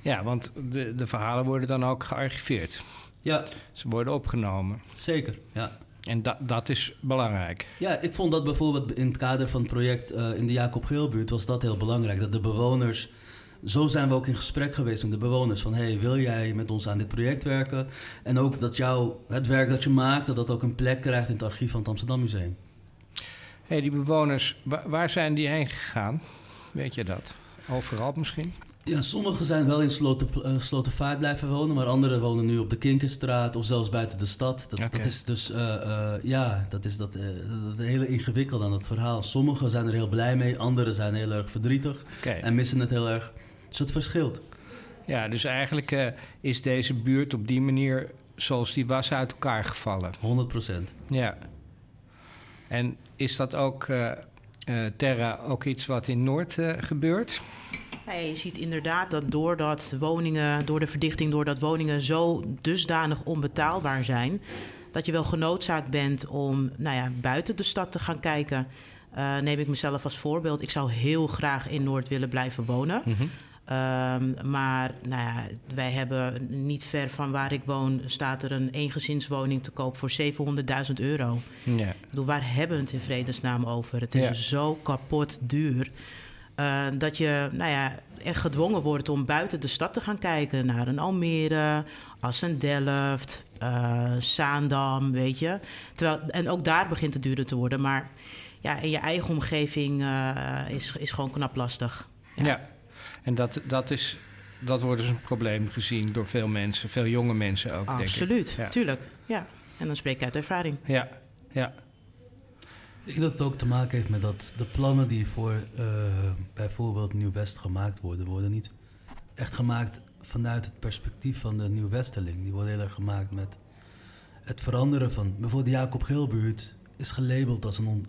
Ja, want de, de verhalen worden dan ook gearchiveerd. Ja. Ze worden opgenomen. Zeker, ja. En dat, dat is belangrijk. Ja, ik vond dat bijvoorbeeld in het kader van het project uh, in de Jacob Geelbuurt was dat heel belangrijk. Dat de bewoners, zo zijn we ook in gesprek geweest met de bewoners. Van hey, wil jij met ons aan dit project werken? En ook dat jouw, het werk dat je maakt, dat dat ook een plek krijgt in het archief van het Amsterdam Museum. hey, die bewoners, waar, waar zijn die heen gegaan? Weet je dat? Overal misschien? Ja, sommigen zijn wel in Sloten, uh, Slotervaart blijven wonen, maar anderen wonen nu op de Kinkerstraat of zelfs buiten de stad. Dat, okay. dat is dus, uh, uh, ja, dat is dat, dat hele ingewikkeld aan het verhaal. Sommigen zijn er heel blij mee, anderen zijn heel erg verdrietig okay. en missen het heel erg. Dus het verschilt. Ja, dus eigenlijk is deze buurt op die manier zoals die was uit elkaar gevallen. 100 procent. Ja. En is dat ook, Terra, ook iets wat in Noord gebeurt? Je ziet inderdaad dat doordat woningen, door de verdichting, doordat woningen zo dusdanig onbetaalbaar zijn, dat je wel genoodzaakt bent om nou ja, buiten de stad te gaan kijken. Uh, neem ik mezelf als voorbeeld. Ik zou heel graag in Noord willen blijven wonen. Mm -hmm. um, maar nou ja, wij hebben niet ver van waar ik woon, staat er een eengezinswoning te koop voor 700.000 euro. Ja. Ik bedoel, waar hebben we het in vredesnaam over? Het is Ja. zo kapot duur. Uh, dat je nou ja, echt gedwongen wordt om buiten de stad te gaan kijken naar een Almere, Assen-Delft, uh, Zaandam, weet je. Terwijl, en ook daar begint het duurder te worden. Maar ja, in je eigen omgeving uh, is, is gewoon knap lastig. Ja, ja. en dat, dat, is, dat wordt dus een probleem gezien door veel mensen, veel jonge mensen ook, Absoluut, denk ik. Ja. tuurlijk. Ja. En dan spreek ik uit ervaring. Ja, ja. Ik denk dat het ook te maken heeft met dat de plannen die voor uh, bijvoorbeeld Nieuw-West gemaakt worden, worden niet echt gemaakt vanuit het perspectief van de Nieuw-Westeling. Die worden heel erg gemaakt met het veranderen van. Bijvoorbeeld de Jacob Geelbuurt is gelabeld als een. On,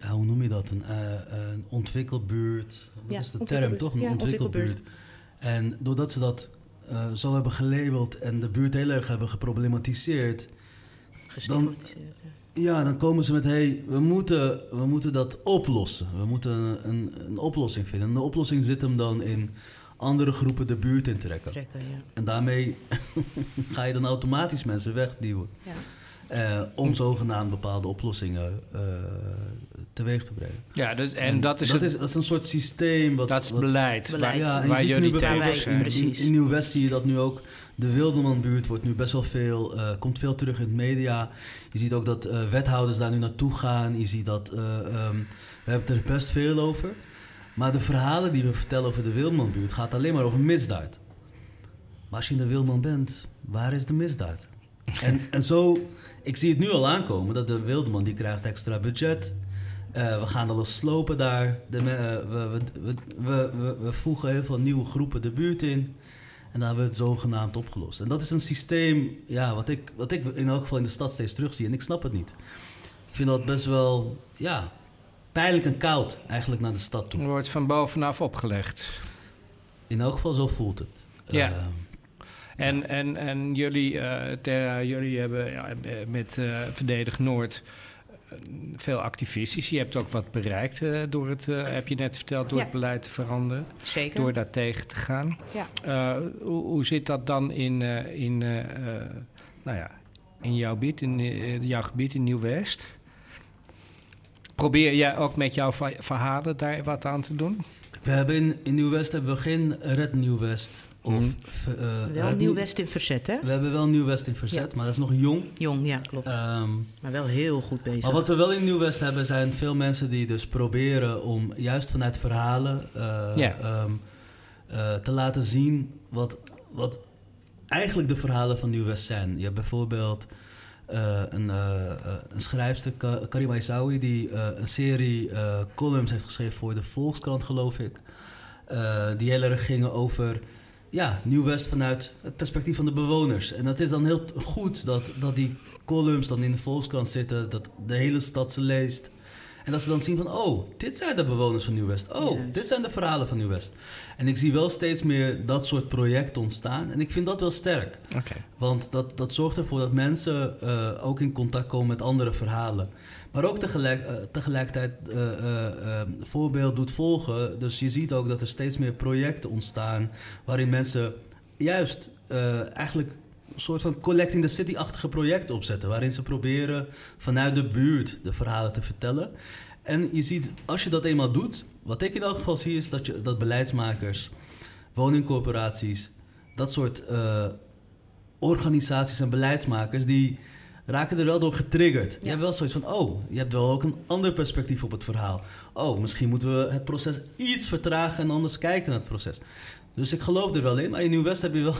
ja, hoe noem je dat? Een, uh, een ontwikkelbuurt. Dat Ja, is de term, toch? Een Ja, ontwikkelbuurt. ontwikkelbuurt. En doordat ze dat uh, zo hebben gelabeld en de buurt heel erg hebben geproblematiseerd. Gestigmatiseerd, ja. Dan komen ze met: hé, hey, we, moeten, we moeten dat oplossen. We moeten een, een oplossing vinden. En de oplossing zit hem dan in andere groepen de buurt intrekken. Trekken, ja. En daarmee [laughs] ga je dan automatisch mensen wegduwen. Ja. Eh, om zogenaamd bepaalde oplossingen uh, teweeg te brengen. Ja, dus, en, dat, is dat, is, dat is een soort systeem. Wat, dat is beleid. beleid. ja, en waar je ziet nu bijvoorbeeld in, in, Nieuw-West zie je dat nu ook de Wildermanbuurt wordt nu best wel veel, uh, komt veel terug in het media. Je ziet ook dat uh, wethouders daar nu naartoe gaan. Je ziet dat, uh, um, we hebben het er best veel over. Maar de verhalen die we vertellen over de Wildmanbuurt gaat alleen maar over misdaad. Maar als je in de Wildman bent, waar is de misdaad? en, en zo, ik zie het nu al aankomen dat de Wildeman die krijgt extra budget. Uh, we gaan alles slopen daar. De, uh, we, we, we, we, voegen heel veel nieuwe groepen de buurt in. En dan hebben we het zogenaamd opgelost. En dat is een systeem ja, wat, ik, wat ik in elk geval in de stad steeds terugzie. En ik snap het niet. Ik vind dat best wel ja, pijnlijk en koud eigenlijk naar de stad toe. Er wordt van bovenaf opgelegd. In elk geval zo voelt het. Ja. Uh, en, en, en jullie, uh, ter, jullie hebben ja, met uh, Verdedig Noord veel activistisch. Je hebt ook wat bereikt uh, door het, uh, heb je net verteld, door ja. het beleid te veranderen. Zeker. Door daar tegen te gaan. Ja. Uh, hoe, hoe, zit dat dan in, in, nou ja, in jouw gebied, in jouw gebied in Nieuw-West? Probeer jij ook met jouw verhalen daar wat aan te doen? We hebben in, in Nieuw-West hebben we geen Red Nieuw-West. Of, mm. uh, wel Nieuw-West in verzet, hè? We hebben wel Nieuw-West in verzet, ja. maar dat is nog jong. Jong, ja, klopt. Um, maar wel heel goed bezig. Maar wat we wel in Nieuw-West hebben, zijn veel mensen die dus proberen om juist vanuit verhalen uh, ja. um, uh, te laten zien wat, wat eigenlijk de verhalen van Nieuw-West zijn. Je hebt bijvoorbeeld uh, een, een schrijfster, Karima Isaoui, die een serie columns heeft geschreven voor de Volkskrant, geloof ik. die heel erg gingen over ja, Nieuw-West vanuit het perspectief van de bewoners. En dat is dan heel goed dat, dat die columns dan in de Volkskrant zitten, dat de hele stad ze leest. En dat ze dan zien van, oh, dit zijn de bewoners van Nieuw-West. Oh, dit zijn de verhalen van Nieuw-West. En ik zie wel steeds meer dat soort projecten ontstaan. En ik vind dat wel sterk. Want dat, dat zorgt ervoor dat mensen uh, ook in contact komen met andere verhalen. Maar ook tegelijk, uh, tegelijkertijd uh, voorbeeld doet volgen. Dus je ziet ook dat er steeds meer projecten ontstaan... waarin mensen juist eigenlijk een soort van collecting the city-achtige projecten opzetten... waarin ze proberen vanuit de buurt de verhalen te vertellen. En je ziet, als je dat eenmaal doet... wat ik in elk geval zie, is dat, je, dat beleidsmakers, woningcorporaties... dat soort organisaties en beleidsmakers... die raken er wel door getriggerd. Ja. Je hebt wel zoiets van, oh, je hebt wel ook een ander perspectief op het verhaal. Oh, misschien moeten we het proces iets vertragen en anders kijken naar het proces. Dus ik geloof er wel in. Maar in Nieuw-West heb je wel...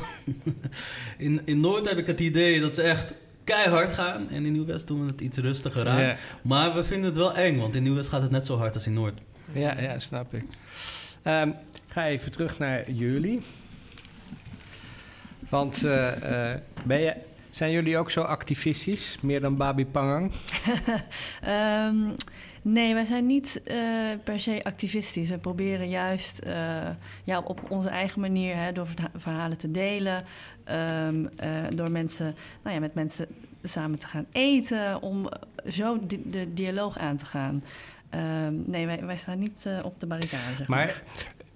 [laughs] in, in Noord heb ik het idee dat ze echt keihard gaan. En in Nieuw-West doen we het iets rustiger aan. Ja. Maar we vinden het wel eng, want in Nieuw-West gaat het net zo hard als in Noord. Ja, ja snap ik. Um, ik ga even terug naar jullie. Want uh, uh, ben je, zijn jullie ook zo activistisch, meer dan Babi Pangang? um, [laughs] nee, wij zijn niet uh, per se activistisch. We proberen juist ja, op onze eigen manier hè, door verhalen te delen. Um, door mensen, nou ja, met mensen samen te gaan eten. Om zo de, de dialoog aan te gaan. Um, nee, wij, wij, staan niet op de barricade. Zeg maar maar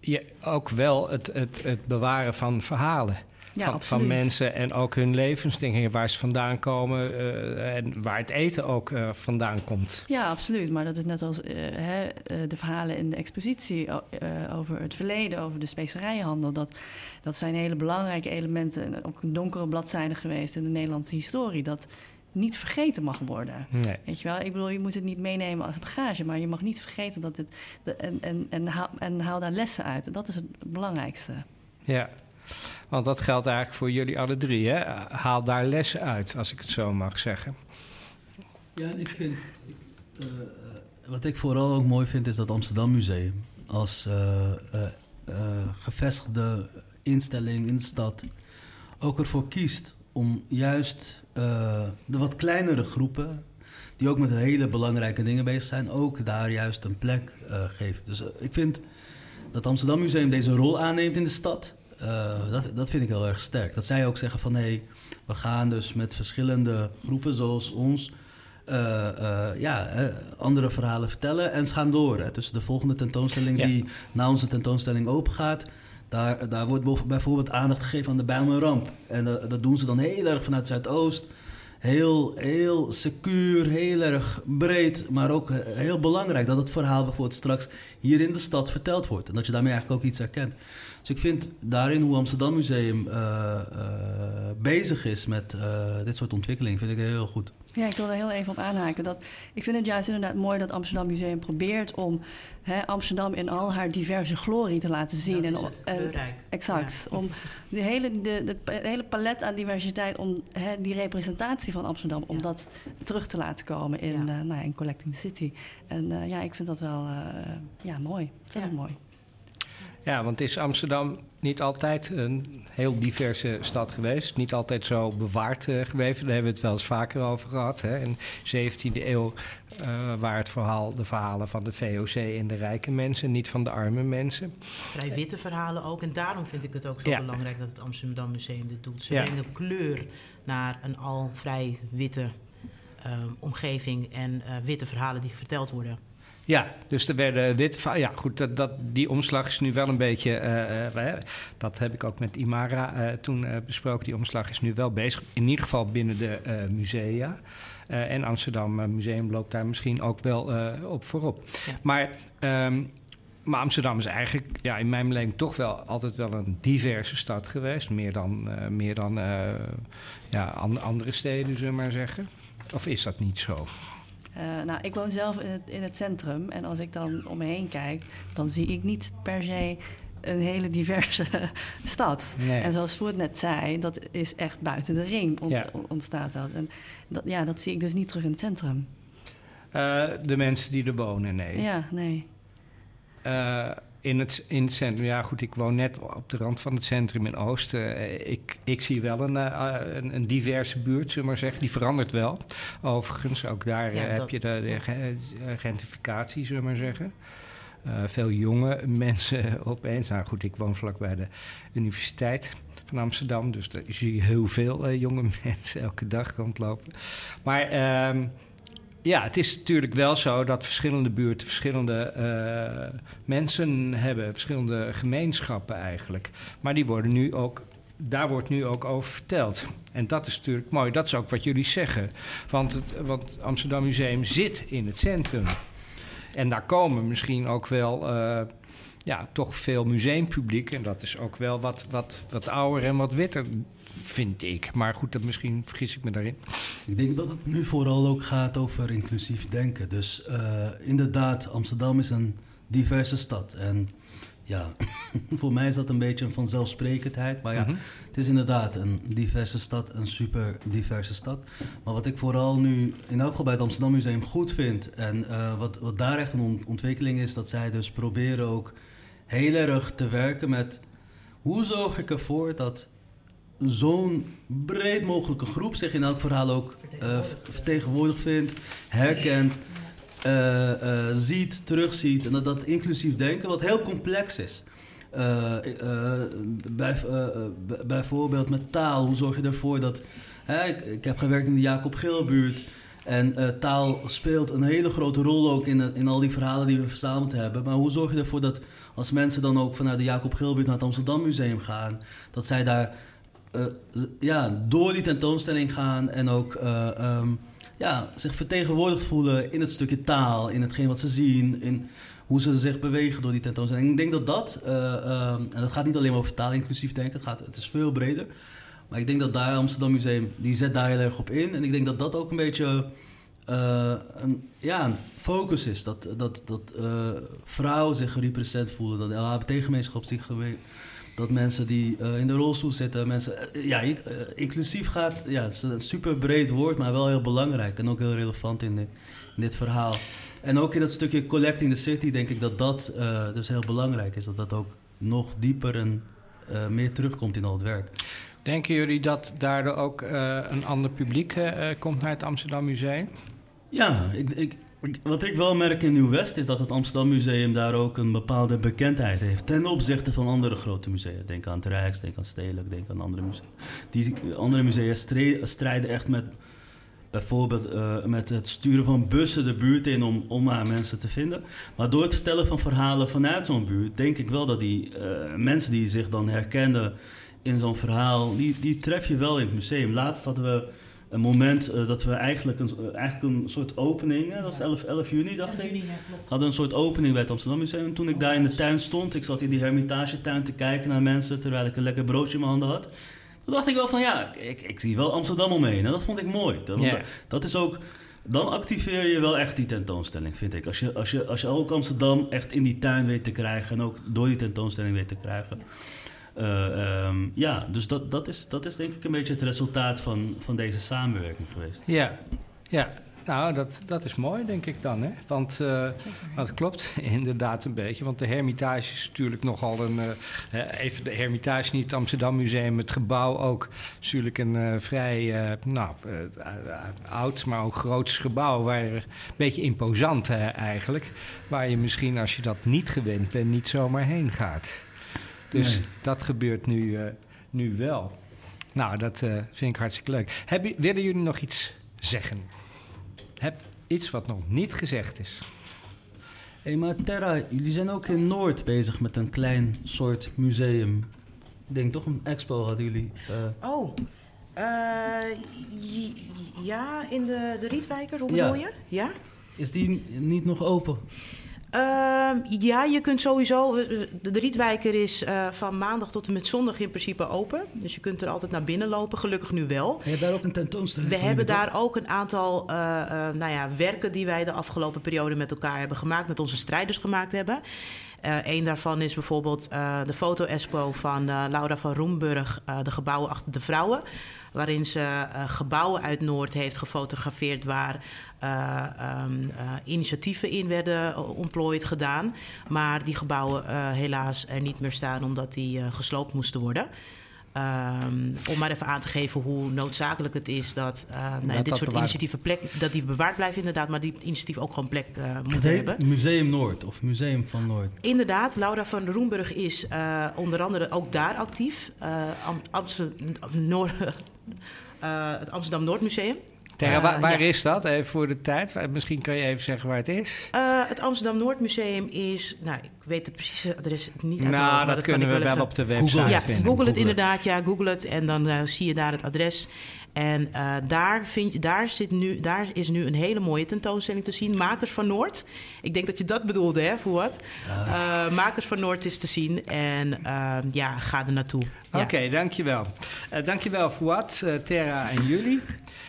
je, ook wel het, het, het bewaren van verhalen. Ja, van, van, mensen en ook hun levensdingen, waar ze vandaan komen uh, en waar het eten ook uh, vandaan komt. Ja, absoluut. Maar dat is net als uh, hè, de verhalen in de expositie over het verleden, over de specerijenhandel. Dat, dat zijn hele belangrijke elementen, ook een donkere bladzijde geweest in de Nederlandse historie. Dat niet vergeten mag worden. Nee. Weet je wel? Ik bedoel, je moet het niet meenemen als bagage, maar je mag niet vergeten dat het. De, en, en, en, haal, en haal daar lessen uit. Dat is het belangrijkste. Ja. Want dat geldt eigenlijk voor jullie alle drie. Hè? Haal daar lessen uit, als ik het zo mag zeggen. Ja, en ik vind. Uh, wat ik vooral ook mooi vind, is dat Amsterdam Museum als uh, gevestigde instelling in de stad ook ervoor kiest om juist de wat kleinere groepen, die ook met hele belangrijke dingen bezig zijn, ook daar juist een plek geven. Dus ik vind dat Amsterdam Museum deze rol aanneemt in de stad. Uh, dat, dat vind ik heel erg sterk. Dat zij ook zeggen van hé, hey, we gaan dus met verschillende groepen zoals ons uh, uh, ja, andere verhalen vertellen en ze gaan door. Hè. Dus de volgende tentoonstelling ja. die na onze tentoonstelling open gaat, daar, daar wordt bijvoorbeeld aandacht gegeven aan de Bijlmerramp. En dat doen ze dan heel erg vanuit Zuidoost. heel, heel secuur, heel erg breed, maar ook heel belangrijk dat het verhaal bijvoorbeeld straks hier in de stad verteld wordt. En dat je daarmee eigenlijk ook iets herkent. Dus ik vind daarin hoe Amsterdam Museum uh, uh, bezig is met uh, dit soort ontwikkeling, vind ik heel goed. Ja, ik wil er heel even op aanhaken. Dat, ik vind het juist inderdaad mooi dat Amsterdam Museum probeert om hè, Amsterdam in al haar diverse glorie te laten zien. Dat en, en, exact. Om de hele, de, de, hele palet aan diversiteit, om hè, die representatie van Amsterdam, om dat terug te laten komen in, ja. nou, in Collecting the City. En ja, ik vind dat wel ja, mooi. Dat is mooi. Ja, want is Amsterdam niet altijd een heel diverse stad geweest. Niet altijd zo bewaard uh, geweest. Daar hebben we het wel eens vaker over gehad. Hè. In de 17e eeuw uh, waren het verhaal, de verhalen van de VOC en de rijke mensen, niet van de arme mensen. Vrij witte verhalen ook. En daarom vind ik het ook zo ja. belangrijk dat het Amsterdam Museum dit doet. Ze ja. brengen kleur naar een al vrij witte uh, omgeving en uh, witte verhalen die verteld worden. Ja, dus er werden wit. Ja, goed, dat, dat, die omslag is nu wel een beetje. Uh, uh, dat heb ik ook met Imara uh, toen besproken. Die omslag is nu wel bezig. In ieder geval binnen de musea. en Amsterdam Museum loopt daar misschien ook wel op voorop. Ja. Maar. Um, maar Amsterdam is eigenlijk ja, in mijn beleving toch wel altijd wel een diverse stad geweest. Meer dan, meer dan ja, andere steden, zullen we maar zeggen. Of is dat niet zo? Uh, nou, ik woon zelf in het, in het centrum. En als ik dan om me heen kijk, dan zie ik niet per se een hele diverse [laughs] stad. Nee. En zoals Voort net zei, dat is echt buiten de ring ont ja. ontstaat dat. En dat, ja, dat zie ik dus niet terug in het centrum. Uh, de mensen die er wonen, nee. Ja, nee. Uh, in het, in het centrum, ja goed, ik woon net op de rand van het centrum in Oosten. Uh, ik, ik zie wel een, uh, een, een, diverse buurt, zullen we maar zeggen. Die verandert wel. Overigens, ook daar ja, uh, heb je de, de gentrificatie, zullen we maar zeggen. veel jonge [laughs] mensen opeens. Nou goed, ik woon vlakbij de universiteit van Amsterdam. Dus daar zie je heel veel jonge [laughs] mensen elke dag rondlopen. Maar... Ehm, ja, het is natuurlijk wel zo dat verschillende buurten verschillende uh, mensen hebben, verschillende gemeenschappen eigenlijk. Maar die worden nu ook, daar wordt nu ook over verteld. En dat is natuurlijk mooi, dat is ook wat jullie zeggen. Want het, want Amsterdam Museum zit in het centrum. En daar komen misschien ook wel. Uh, ja, toch veel museumpubliek. En dat is ook wel wat, wat, wat ouder en wat witter vind ik. Maar goed, dat misschien vergis ik me daarin. Ik denk dat het nu vooral ook gaat over inclusief denken. Dus uh, inderdaad, Amsterdam is een diverse stad. En ja, [laughs] voor mij is dat een beetje een vanzelfsprekendheid. Maar ja, mm -hmm. het is inderdaad een diverse stad, een super diverse stad. Maar wat ik vooral nu in elk geval bij het Amsterdam Museum goed vind... en uh, wat, wat daar echt een ontwikkeling is... dat zij dus proberen ook heel erg te werken met... hoe zorg ik ervoor dat zo'n breed mogelijke groep zich in elk verhaal ook uh, vertegenwoordigd vindt, herkent, uh, uh, ziet, terugziet. En dat dat inclusief denken, wat heel complex is. bij, bijvoorbeeld met taal, hoe zorg je ervoor dat. ik, ik, heb gewerkt in de Jacob Geelbuurt. En taal speelt een hele grote rol ook in, in al die verhalen die we verzameld hebben. Maar hoe zorg je ervoor dat als mensen dan ook vanuit de Jacob Geelbuurt naar het Amsterdam Museum gaan, dat zij daar uh, ja, door die tentoonstelling gaan en ook um, ja, zich vertegenwoordigd voelen in het stukje taal, in hetgeen wat ze zien, in hoe ze zich bewegen door die tentoonstelling. Ik denk dat dat, um, en dat gaat niet alleen over taal inclusief denken, het, gaat, het is veel breder. Maar ik denk dat daar Amsterdam Museum, die zet daar heel erg op in. En ik denk dat dat ook een beetje een, ja, focus is. Dat, dat, dat vrouwen zich gerepresenteerd voelen, dat de LHBT-gemeenschap zich dat mensen die uh, in de rolstoel zitten, mensen, uh, ja, uh, inclusief gaat, ja, het is een super breed woord, maar wel heel belangrijk en ook heel relevant in, in dit verhaal. En ook in dat stukje Collecting the City denk ik dat dat dus heel belangrijk is, dat dat ook nog dieper en meer terugkomt in al het werk. Denken jullie dat daardoor ook een ander publiek komt naar het Amsterdam Museum? Ja, ik, ik, wat ik wel merk in Nieuw-West is dat het Amsterdam Museum daar ook een bepaalde bekendheid heeft. Ten opzichte van andere grote musea. Denk aan het Rijks, denk aan Stedelijk, denk aan andere musea. Die andere musea strijden echt met bijvoorbeeld met het sturen van bussen de buurt in om, om maar mensen te vinden. Maar door het vertellen van verhalen vanuit zo'n buurt, denk ik wel dat die mensen die zich dan herkennen in zo'n verhaal, die, die tref je wel in het museum. Laatst hadden we een moment eh, dat we eigenlijk een, eh, eigenlijk een soort opening, hè, dat was 11, 11 juni dacht ik, hadden een soort opening bij het Amsterdam Museum. En toen ik daar in de tuin stond, ik zat in die Hermitagetuin te kijken naar mensen terwijl ik een lekker broodje in mijn handen had. Toen dacht ik wel van ja, ik, ik zie wel Amsterdam omheen. En dat vond ik mooi. Dat, Ja. dat is ook, dan activeer je wel echt die tentoonstelling, vind ik. Als je, als, je, als je ook Amsterdam echt in die tuin weet te krijgen en ook door die tentoonstelling weet te krijgen. Eh, ehm, ja, dus dat, dat, is, dat is denk ik een beetje het resultaat van, van deze samenwerking geweest. Ja, ja. Nou, dat, dat is mooi, denk ik dan. Hè? Want eh, dat klopt [laughs] inderdaad een beetje. Want de Hermitage is natuurlijk nogal een... eh, even de Hermitage, niet het Amsterdam Museum. Het gebouw ook is natuurlijk een eh, vrij eh, nou, oud, maar ook groots gebouw. Waar, een beetje imposant eigenlijk. Waar je misschien, als je dat niet gewend bent, niet zomaar heen gaat. Dus Nee. dat gebeurt nu, eh, nu wel. Nou, dat eh, vind ik hartstikke leuk. Hebben, willen jullie nog iets zeggen? Heb iets wat nog niet gezegd is. Hé, hey, maar Terra, jullie zijn ook in Noord bezig met een klein soort museum. Ik denk toch een expo hadden jullie. eh, Oh, eh, ja, in de, de Rietwijker, hoe Ja. bedoel je? Ja? is die niet nog open? Ehm, ja, je kunt sowieso. eh, De, Rietwijker is eh, van maandag tot en met zondag in principe open. Dus je kunt er altijd naar binnen lopen, gelukkig nu wel. Je hebt daar ook een tentoonstelling We hebben daar ook een aantal eh, nou ja, werken die wij de afgelopen periode met elkaar hebben gemaakt, met onze strijders gemaakt hebben. Eén daarvan is bijvoorbeeld de foto-expo van Laura van Roemburg, de gebouwen achter de vrouwen. Waarin ze eh, gebouwen uit Noord heeft gefotografeerd waar eh, ehm, eh, initiatieven in werden ontplooid gedaan. Maar die gebouwen helaas er niet meer staan omdat die gesloopt moesten worden. Ehm, om maar even aan te geven hoe noodzakelijk het is dat, eh, nou dat dit soort bewaard- initiatieven plek, dat die bewaard blijven inderdaad, maar die initiatieven ook gewoon plek Het moeten hebben. Museum Noord of Museum van Noord. Inderdaad, Laura van Roemburg is eh, onder andere ook daar actief. Eh, Am- Amsterdam, Noord, [laughs] het Amsterdam Noordmuseum. Terra, waar waar ja. is dat? Even voor de tijd. Misschien kan je even zeggen waar het is. Eh, het Amsterdam Noordmuseum is, nou, ik weet het precieze adres niet uit mijn hoofd, nou, dat, kan kunnen we wel even- op de Google. website Ja, vinden. google het Google het. inderdaad. Ja, google het en dan eh, zie je daar het adres. En eh, daar, vind je, daar, zit nu, daar is nu een hele mooie tentoonstelling te zien. Makers van Noord. Ik denk dat je dat bedoelde, hè, voor wat? Eh, Makers van Noord is te zien. En eh, ja, ga er naartoe. Ja. Oké, dankjewel. Uh, dankjewel Fouad, eh, Terra en jullie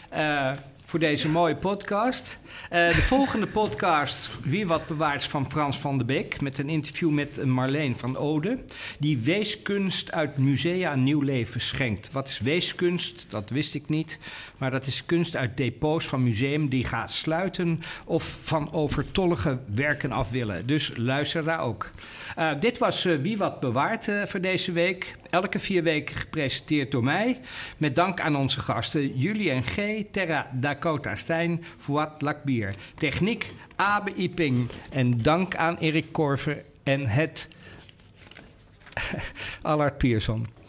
eh, voor deze mooie podcast. Eh, de volgende podcast, Wie wat bewaart, van Frans van de Beek... met een interview met Marleen van Ode... die weeskunst uit musea nieuw leven schenkt. Wat is weeskunst? Dat wist ik niet. Maar dat is kunst uit depots van museum die gaat sluiten... of van overtollige werken af willen. Dus luister daar ook. Uh, dit was uh, Wie Wat Bewaart uh, voor deze week. Elke vier weken gepresenteerd door mij. Met dank aan onze gasten Julien G., Terra Dakota Stijn, Fouad Lakbier. Techniek Abe Iping. En dank aan Erik Korver en het [laughs] Allard Pierson.